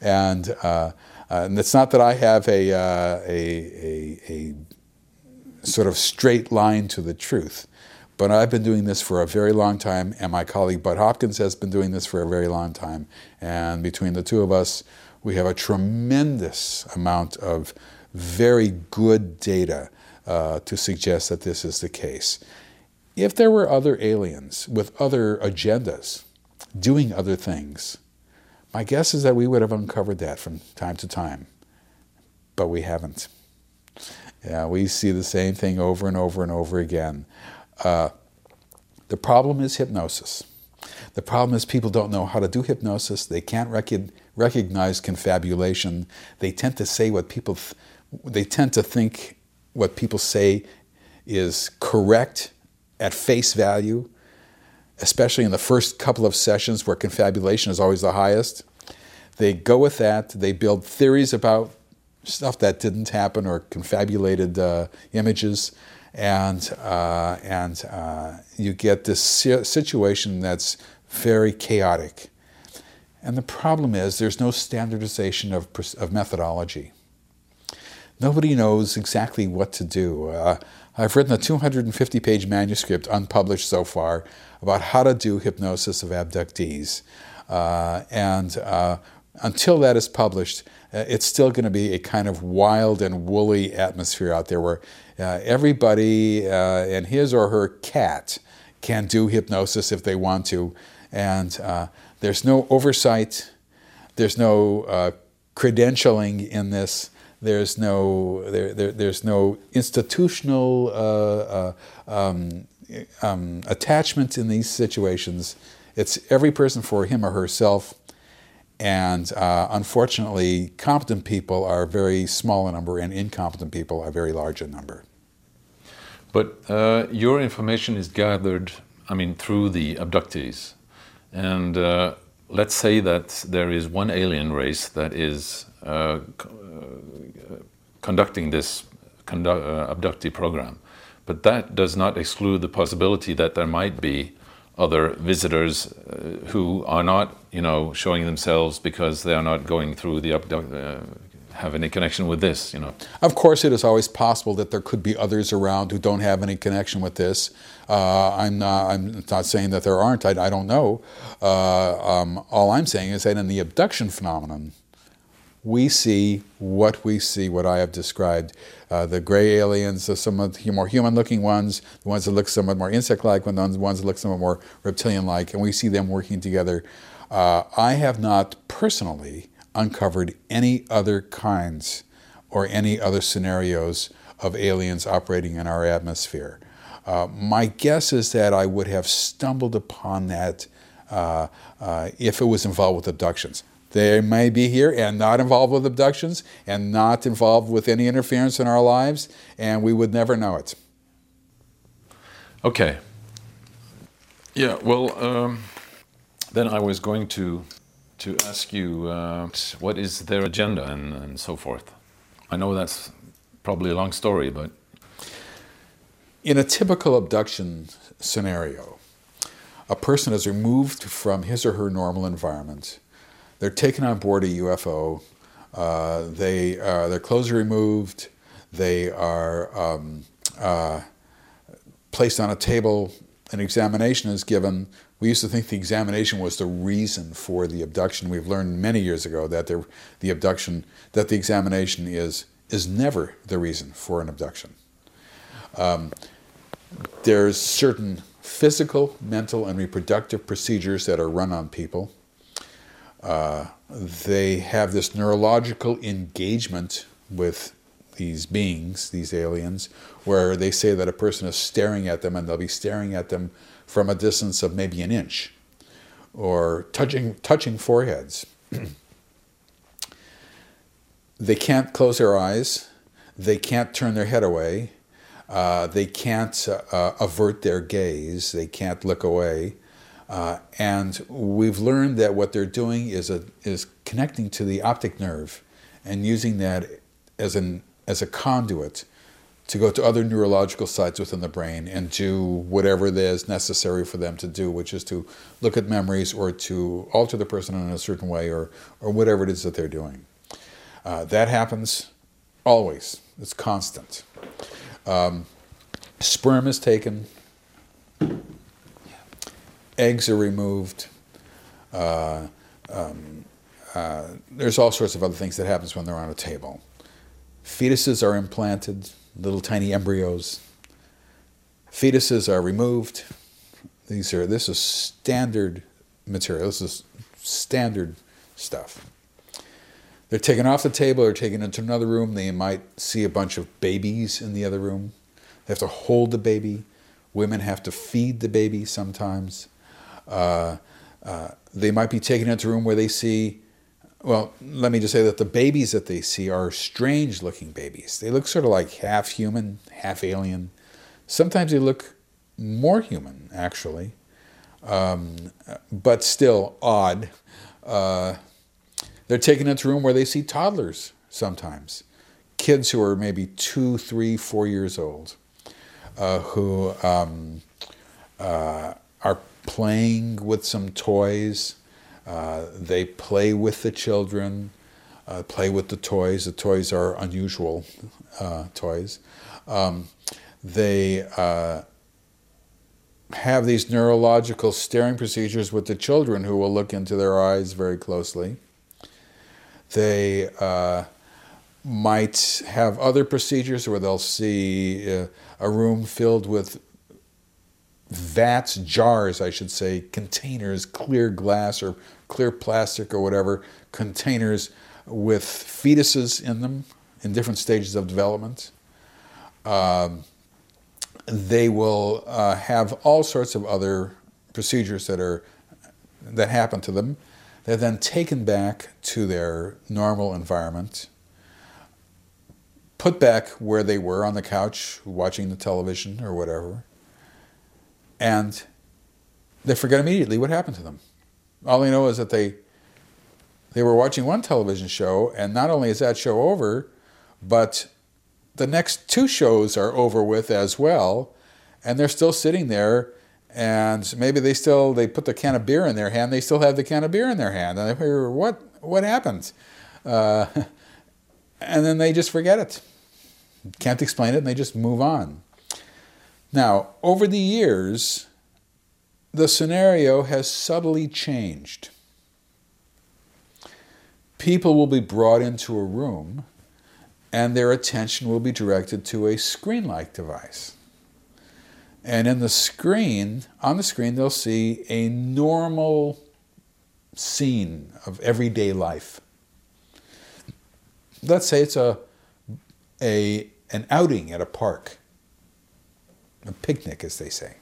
And, uh, uh and it's not that I have a, uh, a, a, a sort of straight line to the truth. But I've been doing this for a very long time, and my colleague Bud Hopkins has been doing this for a very long time. And between the two of us, we have a tremendous amount of very good data uh, to suggest that this is the case. If there were other aliens with other agendas doing other things, my guess is that we would have uncovered that from time to time. But we haven't. Yeah, we see the same thing over and over and over again. Uh, the problem is hypnosis. The problem is people don't know how to do hypnosis. They can't rec- recognize confabulation. They tend to say what people, th- they tend to think what people say is correct at face value, especially in the first couple of sessions where confabulation is always the highest. They go with that. They build theories about stuff that didn't happen or confabulated uh, images and uh, and uh, you get this situation that's very chaotic. And the problem is there's no standardization of, of methodology. Nobody knows exactly what to do. Uh, I've written a 250 page manuscript, unpublished so far, about how to do hypnosis of abductees. Uh, and uh, until that is published, uh, it's still going to be a kind of wild and woolly atmosphere out there where uh, everybody uh, and his or her cat can do hypnosis if they want to. And there's no oversight, there's no uh, credentialing in this. There's no there, there there's no institutional uh, um, um, attachment in these situations. It's every person for him or herself and uh, unfortunately, competent people are very small in number, and incompetent people are very large in number. But uh, your information is gathered, I mean, through the abductees. And uh, let's say that there is one alien race that is uh, uh, conducting this condu- uh, abductee program. But that does not exclude the possibility that there might be other visitors uh, who are not, you know, showing themselves because they are not going through the uh, have any connection with this, you know. Of course, it is always possible that there could be others around who don't have any connection with this. Uh, I'm not. I'm not saying that there aren't. I, I don't know. Uh, um, all I'm saying is that in the abduction phenomenon, we see what we see, what I have described. Uh, the gray aliens, some of the somewhat more human looking ones, the ones that look somewhat more insect like, the ones that look somewhat more reptilian like, and we see them working together. Uh, I have not personally uncovered any other kinds or any other scenarios of aliens operating in our atmosphere. Uh, my guess is that I would have stumbled upon that uh, uh, if it was involved with abductions. They may be here and not involved with abductions and not involved with any interference in our lives, and we would never know it. Okay. Yeah, well, um, then I was going to, to ask you uh, what is their agenda and, and so forth. I know that's probably a long story, but. In a typical abduction scenario, a person is removed from his or her normal environment they're taken on board a UFO. Uh, they uh, their clothes are removed. They are um, uh, placed on a table. An examination is given. We used to think the examination was the reason for the abduction. We've learned many years ago that the, the abduction, that the examination is is never the reason for an abduction. Um, there's certain physical, mental, and reproductive procedures that are run on people. Uh, they have this neurological engagement with these beings, these aliens, where they say that a person is staring at them and they'll be staring at them from a distance of maybe an inch or touching, touching foreheads. *clears throat* they can't close their eyes, they can't turn their head away, uh, they can't uh, avert their gaze, they can't look away. Uh, and we've learned that what they're doing is a, is connecting to the optic nerve and using that as an as a conduit to go to other neurological sites within the brain and do whatever it is necessary for them to do, which is to look at memories or to alter the person in a certain way or, or whatever it is that they're doing. Uh, that happens always, it's constant. Um, sperm is taken, eggs are removed. Uh, um, uh, there's all sorts of other things that happens when they're on a table. Fetuses are implanted, little tiny embryos. Fetuses are removed. These are this is standard material. This is standard stuff. They're taken off the table or taken into another room. They might see a bunch of babies in the other room. They have to hold the baby. Women have to feed the baby sometimes. Uh, uh, they might be taken into a room where they see well, let me just say that the babies that they see are strange looking babies. They look sort of like half human, half alien. Sometimes they look more human, actually, um, but still odd. Uh, they're taken into a room where they see toddlers sometimes, kids who are maybe two, three, four years old, uh, who um, uh, are playing with some toys. Uh, they play with the children, uh, play with the toys. The toys are unusual uh, toys. Um, they uh, have these neurological staring procedures with the children who will look into their eyes very closely. They uh, might have other procedures where they'll see a room filled with vats, jars, I should say, containers, clear glass or clear plastic or whatever, containers with fetuses in them in different stages of development. Um, they will uh, have all sorts of other procedures that are that happen to them. They're then taken back to their normal environment, put back where they were on the couch watching the television or whatever, and they forget immediately what happened to them. All they know is that they they were watching one television show, and not only is that show over, but the next two shows are over with as well, and they're still sitting there, and maybe they still they put the can of beer in their hand, they still have the can of beer in their hand, and they figure, what what happened? Uh, *laughs* and then they just forget it, can't explain it, and they just move on. Now, over the years, the scenario has subtly changed. People will be brought into a room and their attention will be directed to a screen like device. And in the screen, on the screen, they'll see a normal scene of everyday life. Let's say it's a, a, an outing at a park a picnic, as they say.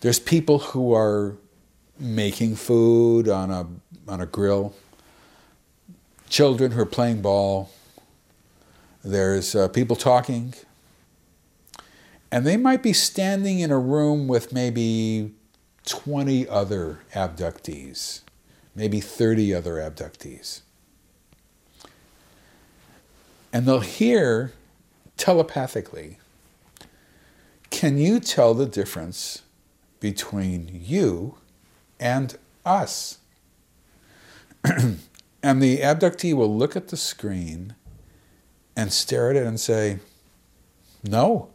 There's people who are making food on a, on a grill, children who are playing ball, there's uh, people talking, and they might be standing in a room with maybe 20 other abductees, maybe 30 other abductees. And they'll hear telepathically can you tell the difference between you and us? *clears throat* and the abductee will look at the screen and stare at it and say, No,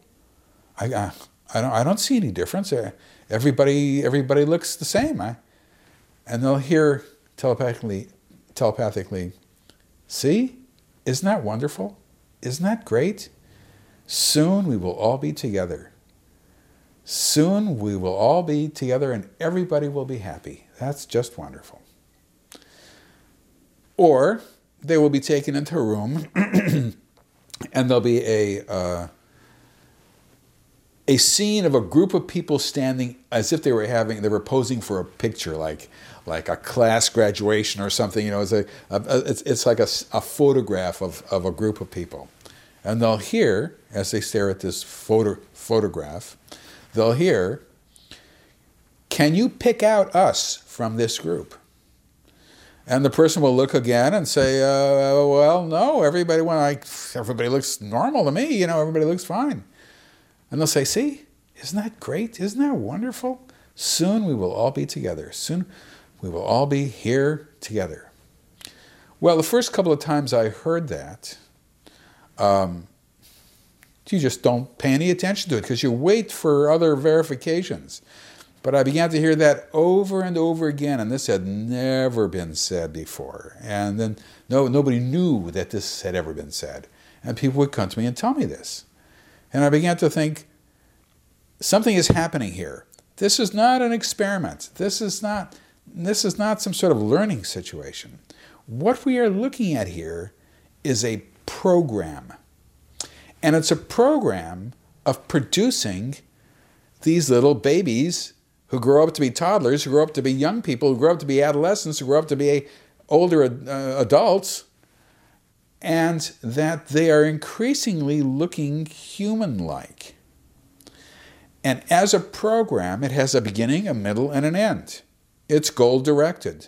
I, I, I, don't, I don't see any difference. Uh, everybody, everybody looks the same. I, and they'll hear telepathically, telepathically, See, isn't that wonderful? Isn't that great? Soon we will all be together. Soon we will all be together and everybody will be happy. That's just wonderful. Or they will be taken into a room *clears throat* and there'll be a, uh, a scene of a group of people standing as if they were having, they were posing for a picture, like, like a class graduation or something. You know, it's, a, a it's, it's like a, a photograph of, of a group of people. And they'll hear, as they stare at this photo, photograph, they'll hear, Can you pick out us from this group? And the person will look again and say, uh, "Well, no. Everybody, when I, everybody looks normal to me. You know, everybody looks fine." And they'll say, "See, isn't that great? Isn't that wonderful? Soon we will all be together. Soon we will all be here together." Well, the first couple of times I heard that, um, you just don't pay any attention to it because you wait for other verifications. But I began to hear that over and over again, and this had never been said before. And then no, nobody knew that this had ever been said. And people would come to me and tell me this. And I began to think, something is happening here. This is not an experiment. This is not, this is not some sort of learning situation. What we are looking at here is a program. And it's a program of producing these little babies who grow up to be toddlers, who grow up to be young people, who grow up to be adolescents, who grow up to be older uh, adults, and that they are increasingly looking human like. And as a program, it has a beginning, a middle, and an end. It's goal directed.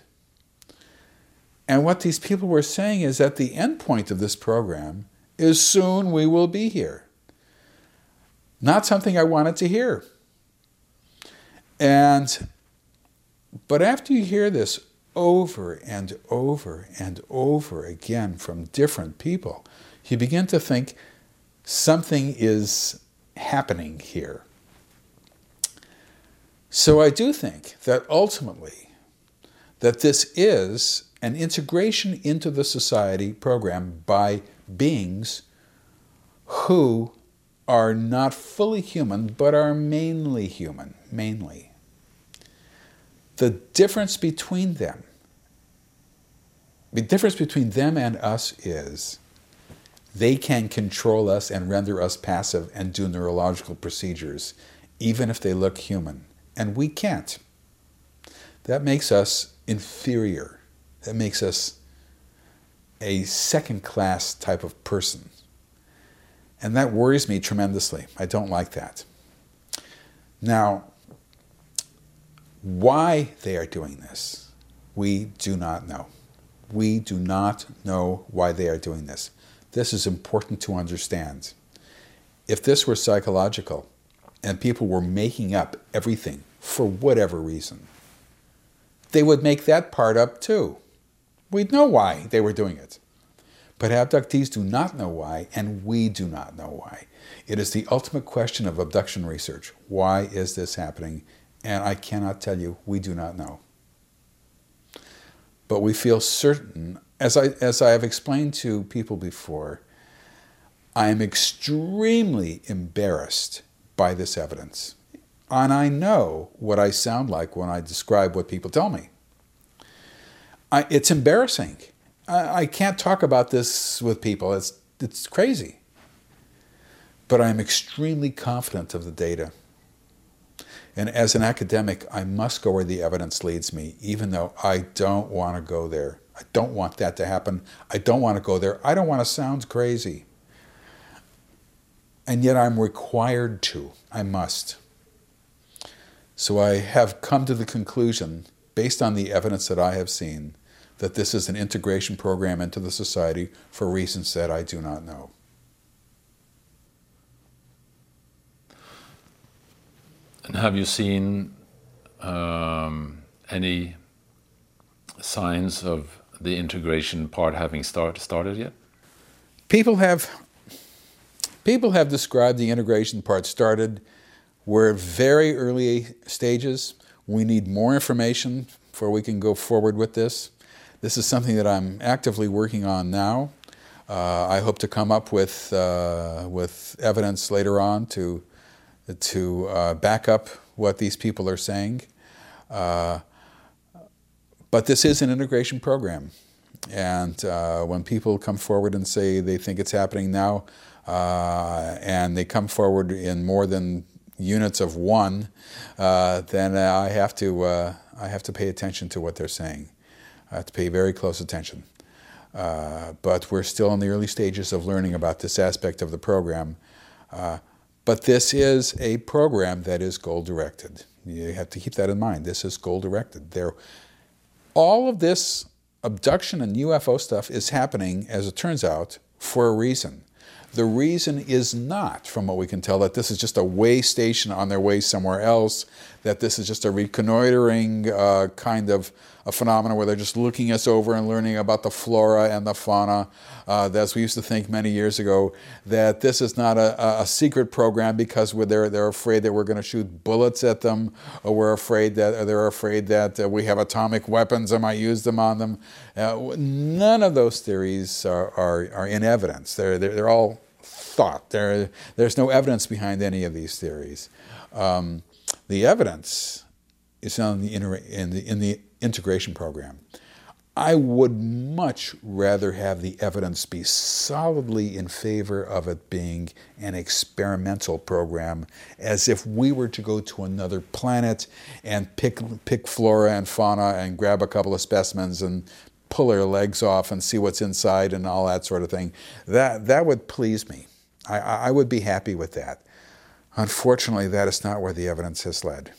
And what these people were saying is that the end point of this program is soon we will be here. Not something I wanted to hear. And but after you hear this over and over and over again from different people, you begin to think something is happening here. So I do think that ultimately that this is an integration into the society program by beings who are not fully human but are mainly human, mainly. The difference between them, the difference between them and us is they can control us and render us passive and do neurological procedures, even if they look human. And we can't. That makes us inferior. That makes us a second class type of person. And that worries me tremendously. I don't like that. Now, why they are doing this, we do not know. We do not know why they are doing this. This is important to understand. If this were psychological and people were making up everything for whatever reason, they would make that part up too. We'd know why they were doing it. But abductees do not know why, and we do not know why. It is the ultimate question of abduction research. Why is this happening? And I cannot tell you, we do not know. But we feel certain, as I, as I have explained to people before, I am extremely embarrassed by this evidence. And I know what I sound like when I describe what people tell me. I, it's embarrassing. I, I can't talk about this with people, it's, it's crazy. But I am extremely confident of the data. And as an academic, I must go where the evidence leads me, even though I don't want to go there. I don't want that to happen. I don't want to go there. I don't want to sound crazy. And yet I'm required to. I must. So I have come to the conclusion, based on the evidence that I have seen, that this is an integration program into the society for reasons that I do not know. And have you seen um, any signs of the integration part having start, started yet? People have people have described the integration part started. We're very early stages. We need more information before we can go forward with this. This is something that I'm actively working on now. Uh, I hope to come up with uh, with evidence later on to to uh, back up what these people are saying. Uh, but this is an integration program. And uh, when people come forward and say they think it's happening now, uh, and they come forward in more than units of one, then I have to I have to pay attention to what they're saying. Have to pay very close attention. Uh, but we're still in the early stages of learning about this aspect of the program. Uh, but this is a program that is goal directed. You have to keep that in mind. This is goal directed. There, all of this abduction and UFO stuff is happening, as it turns out, for a reason. The reason is not, from what we can tell, that this is just a way station on their way somewhere else, that this is just a reconnoitering uh, kind of a phenomenon where they're just looking us over and learning about the flora and the fauna. Uh, as we used to think many years ago, that this is not a, a secret program because they're, they're afraid that we're going to shoot bullets at them, or we're afraid that they're afraid that uh, we have atomic weapons and might use them on them. Uh, none of those theories are, are, are in evidence. They're, they're, they're all thought. There, there's no evidence behind any of these theories. Um, the evidence is in the, in the, in the integration program. I would much rather have the evidence be solidly in favor of it being an experimental program, as if we were to go to another planet and pick, pick flora and fauna and grab a couple of specimens and pull their legs off and see what's inside and all that sort of thing. That, that would please me. I, I would be happy with that. Unfortunately, that is not where the evidence has led.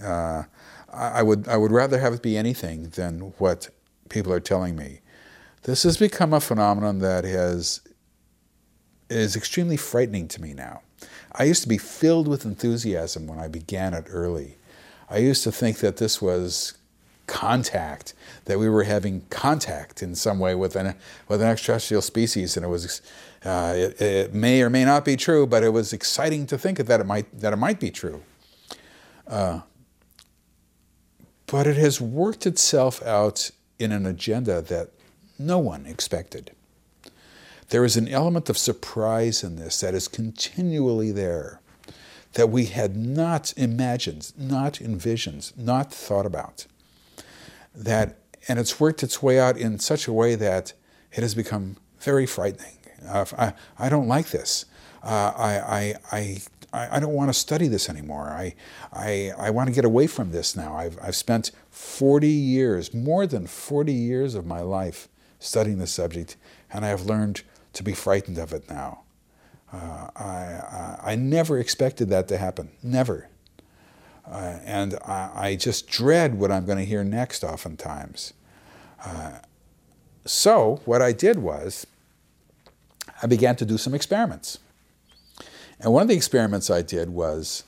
Uh, I, would, I would rather have it be anything than what people are telling me. This has become a phenomenon that has, is extremely frightening to me now. I used to be filled with enthusiasm when I began it early. I used to think that this was contact, that we were having contact in some way with an, with an extraterrestrial species, and it was uh, it, it, may or may not be true, but it was exciting to think that it might that it might be true. Uh, but it has worked itself out in an agenda that no one expected. There is an element of surprise in this that is continually there, that we had not imagined, not envisioned, not thought about. That, and it's worked its way out in such a way that it has become very frightening. Uh, I, I don't like this. Uh, I, I, I, I don't want to study this anymore. I, I, I want to get away from this now. I've, I've spent 40 years, more than 40 years of my life studying this subject, and I have learned to be frightened of it now. Uh, I, I, I, never expected that to happen, never. Uh, and I, I, just dread what I'm going to hear next oftentimes. Uh, so, what I did was, I began to do some experiments. And one of the experiments I did was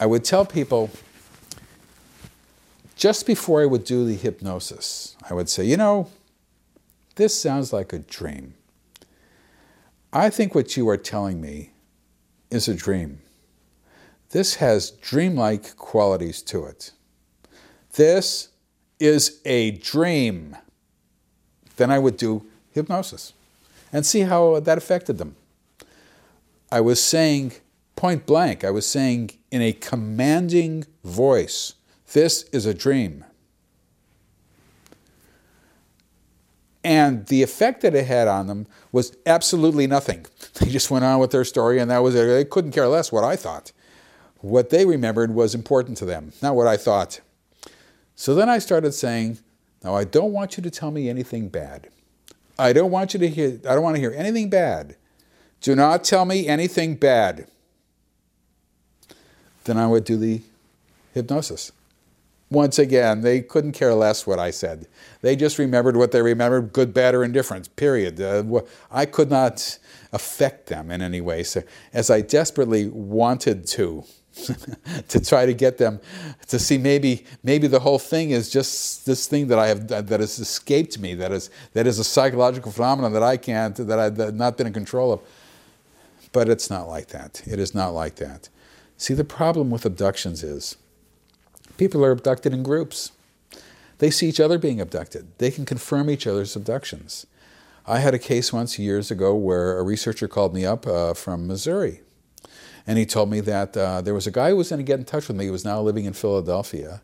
I would tell people, just before I would do the hypnosis, I would say, you know, this sounds like a dream. I think what you are telling me is a dream. This has dreamlike qualities to it. This is a dream. Then I would do hypnosis and see how that affected them. I was saying point blank, I was saying in a commanding voice, this is a dream. And the effect that it had on them was absolutely nothing. They just went on with their story, and that was it. They couldn't care less what I thought. What they remembered was important to them, not what I thought. So then I started saying, Now I don't want you to tell me anything bad. I don't want you to hear, I don't want to hear anything bad. Do not tell me anything bad. Then I would do the hypnosis. Once again, they couldn't care less what I said. They just remembered what they remembered, good, bad, or indifferent, period. Uh, I could not affect them in any way. So, as I desperately wanted to, *laughs* to try to get them to see maybe maybe the whole thing is just this thing that I have that has escaped me that is that is a psychological phenomenon that I can't that I've not been in control of. But it's not like that. It is not like that. See, the problem with abductions is people are abducted in groups. They see each other being abducted. They can confirm each other's abductions. I had a case once years ago where a researcher called me up uh, from Missouri. And he told me that uh, there was a guy who was going to get in touch with me, who was now living in Philadelphia,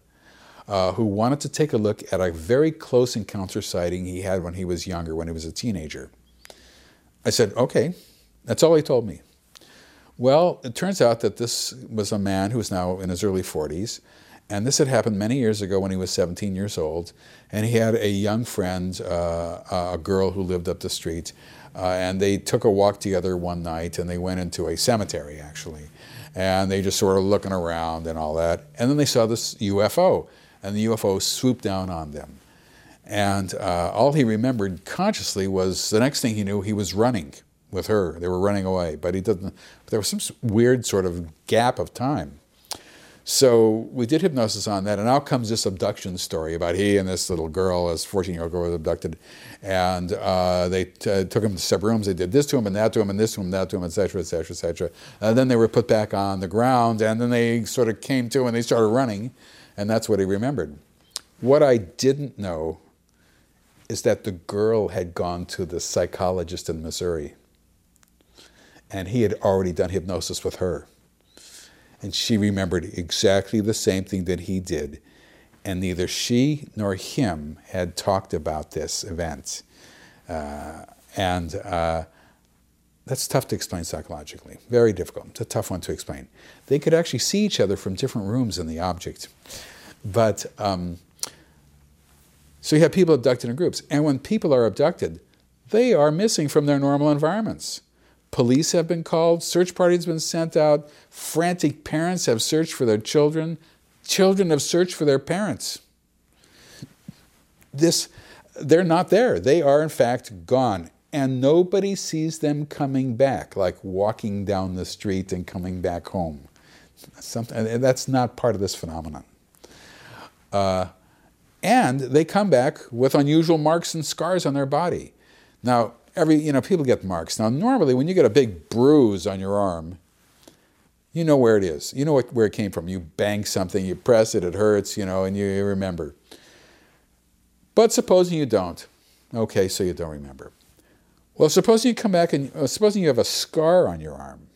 uh, who wanted to take a look at a very close encounter sighting he had when he was younger, when he was a teenager. I said, okay, that's all he told me. Well, it turns out that this was a man who was now in his early 40s, and this had happened many years ago when he was 17 years old, and he had a young friend, uh, a girl who lived up the street, Uh, and they took a walk together one night and they went into a cemetery actually. And they just sort of looking around and all that. And then they saw this UFO and the UFO swooped down on them. And uh, all he remembered consciously was the next thing he knew, he was running with her. They were running away, but he doesn't. There was some weird sort of gap of time. So we did hypnosis on that, and out comes this abduction story about he and this little girl, this 14 year old girl, was abducted, and uh, they t- took him to separate rooms. They did this to him, and that to him, and this to him, that to him, etc., etc., etc. And then they were put back on the ground, and then they sort of came to, and they started running, and that's what he remembered. What I didn't know is that the girl had gone to the psychologist in Missouri and he had already done hypnosis with her. And she remembered exactly the same thing that he did. And neither she nor him had talked about this event. Uh, and uh, that's tough to explain psychologically. Very difficult. It's a tough one to explain. They could actually see each other from different rooms in the object. But um, so you have people abducted in groups. And when people are abducted, they are missing from their normal environments. Police have been called, search parties have been sent out, frantic parents have searched for their children, children have searched for their parents. This, they're not there. They are, in fact, gone. And nobody sees them coming back, like walking down the street and coming back home. Something, that's not part of this phenomenon. Uh, and they come back with unusual marks and scars on their body. Now, every, you know, people get marks. Now, normally when you get a big bruise on your arm, you know where it is. You know what, where it came from. You bang something, you press it, it hurts, you know, and you, you remember. But supposing you don't, okay, so you don't remember. Well, supposing you come back and uh, supposing you have a scar on your arm,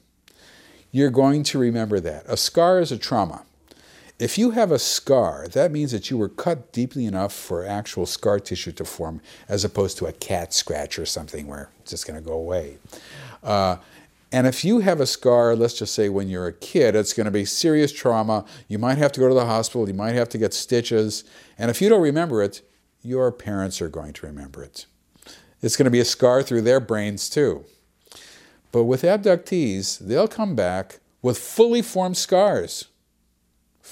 you're going to remember that. A scar is a trauma. If you have a scar, that means that you were cut deeply enough for actual scar tissue to form, as opposed to a cat scratch or something where it's just going to go away. Uh, and if you have a scar, let's just say when you're a kid, it's going to be serious trauma. You might have to go to the hospital, you might have to get stitches. And if you don't remember it, your parents are going to remember it. It's going to be a scar through their brains too. But with abductees, they'll come back with fully formed scars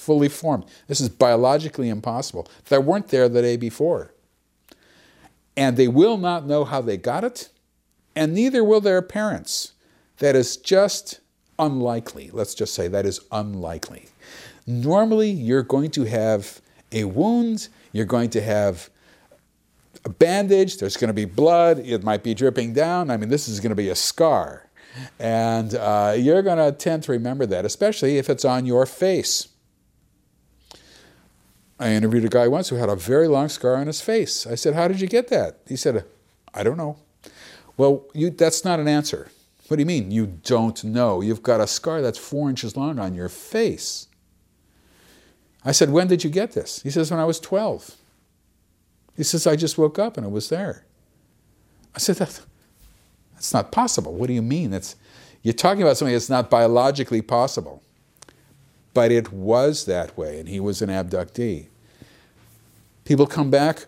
fully formed. This is biologically impossible. They weren't there the day before. And they will not know how they got it, and neither will their parents. That is just unlikely. Let's just say that is unlikely. Normally, you're going to have a wound, you're going to have a bandage, there's going to be blood, it might be dripping down. I mean, this is going to be a scar. And uh, you're going to tend to remember that, especially if it's on your face. I interviewed a guy once who had a very long scar on his face. I said, How did you get that? He said, I don't know. Well, you, that's not an answer. What do you mean? You don't know. You've got a scar that's four inches long on your face. I said, When did you get this? He says, When I was 12. He says, I just woke up and it was there. I said, that, That's not possible. What do you mean? That's, you're talking about something that's not biologically possible. But it was that way, and he was an abductee. People come back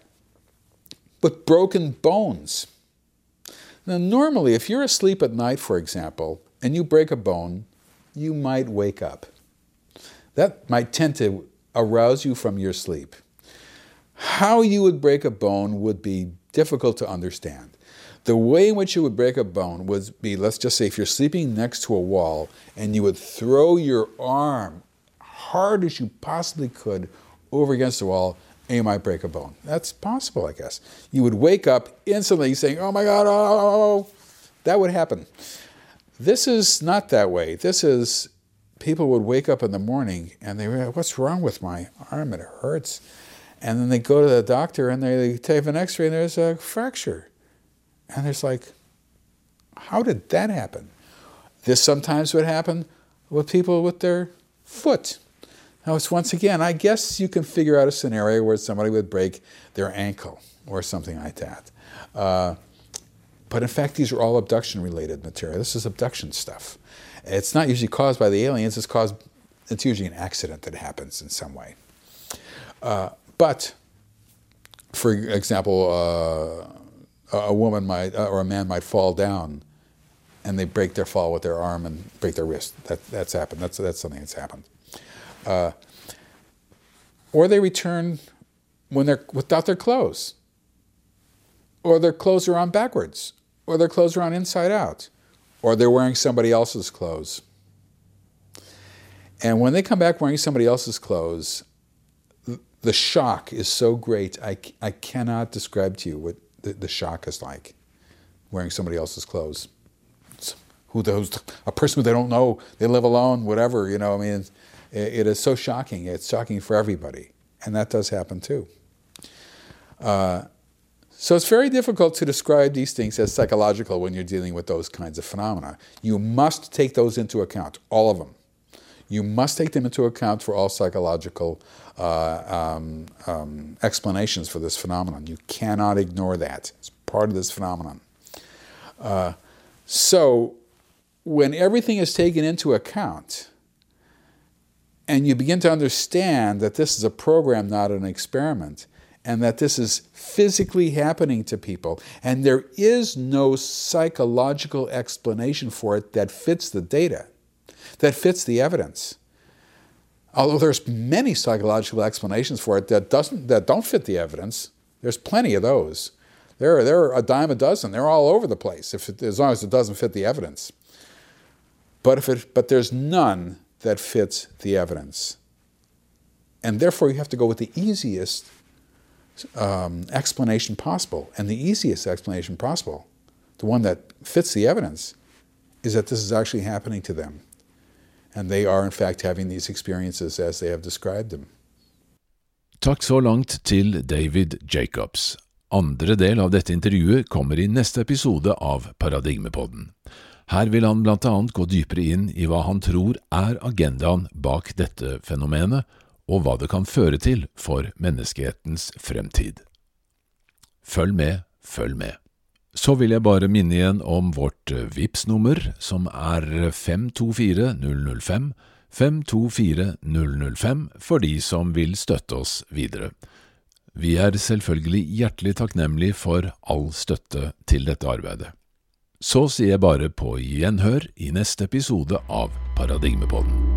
with broken bones. Now, normally, if you're asleep at night, for example, and you break a bone, you might wake up. That might tend to arouse you from your sleep. How you would break a bone would be difficult to understand. The way in which you would break a bone would be let's just say if you're sleeping next to a wall and you would throw your arm hard as you possibly could over against the wall and you might break a bone. That's possible, I guess. You would wake up instantly saying, oh my God, oh, oh, oh, oh, that would happen. This is not that way. This is people would wake up in the morning and they were, what's wrong with my arm? It hurts. And then they go to the doctor and they take an x ray and there's a fracture. And it's like, how did that happen? This sometimes would happen with people with their foot. Now, it's once again, I guess you can figure out a scenario where somebody would break their ankle or something like that. Uh, but in fact, these are all abduction related material. This is abduction stuff. It's not usually caused by the aliens, it's caused, it's usually an accident that happens in some way. Uh, but, for example, uh, a woman might uh, or a man might fall down and they break their fall with their arm and break their wrist. That, that's happened. That's, that's something that's happened. Uh, or they return when they're without their clothes, or their clothes are on backwards, or their clothes are on inside out, or they're wearing somebody else's clothes. And when they come back wearing somebody else's clothes, the shock is so great, I, I cannot describe to you what the, the shock is like wearing somebody else's clothes. It's who those, a person who they don't know, they live alone, whatever, you know, I mean, it, is so shocking. It's shocking for everybody. And that does happen too. Uh, so it's very difficult to describe these things as psychological when you're dealing with those kinds of phenomena. You must take those into account, all of them. You must take them into account for all psychological uh, um, um, explanations for this phenomenon. You cannot ignore that. It's part of this phenomenon. Uh, so, when everything is taken into account, and you begin to understand that this is a program, not an experiment, and that this is physically happening to people, and there is no psychological explanation for it that fits the data, that fits the evidence. Although there's many psychological explanations for it that doesn't that don't fit the evidence, there's plenty of those. There are, there are a dime a dozen. They're all over the place. If it, as long as it doesn't fit the evidence. But if it, but there's none that fits the evidence. And therefore, you have to go with the easiest um, explanation possible. And the easiest explanation possible, the one that fits the evidence, is that this is actually happening to them. And they are, in fact, having these experiences as they have described them. Takk så langt til David Jacobs. Andre del av dette intervjuet kommer i neste episode av Paradigmepodden. Her vil han blant annet gå dypere inn i hva han tror er agendaen bak dette fenomenet, og hva det kan føre til for menneskehetens fremtid. Følg med, følg med. Så vil jeg bare minne igjen om vårt vips nummer som er 524005, 524005 for de som vil støtte oss videre. Vi er selvfølgelig hjertelig takknemlig for all støtte til dette arbeidet. Så sier jeg bare på gjenhør i neste episode av Paradigmepodden.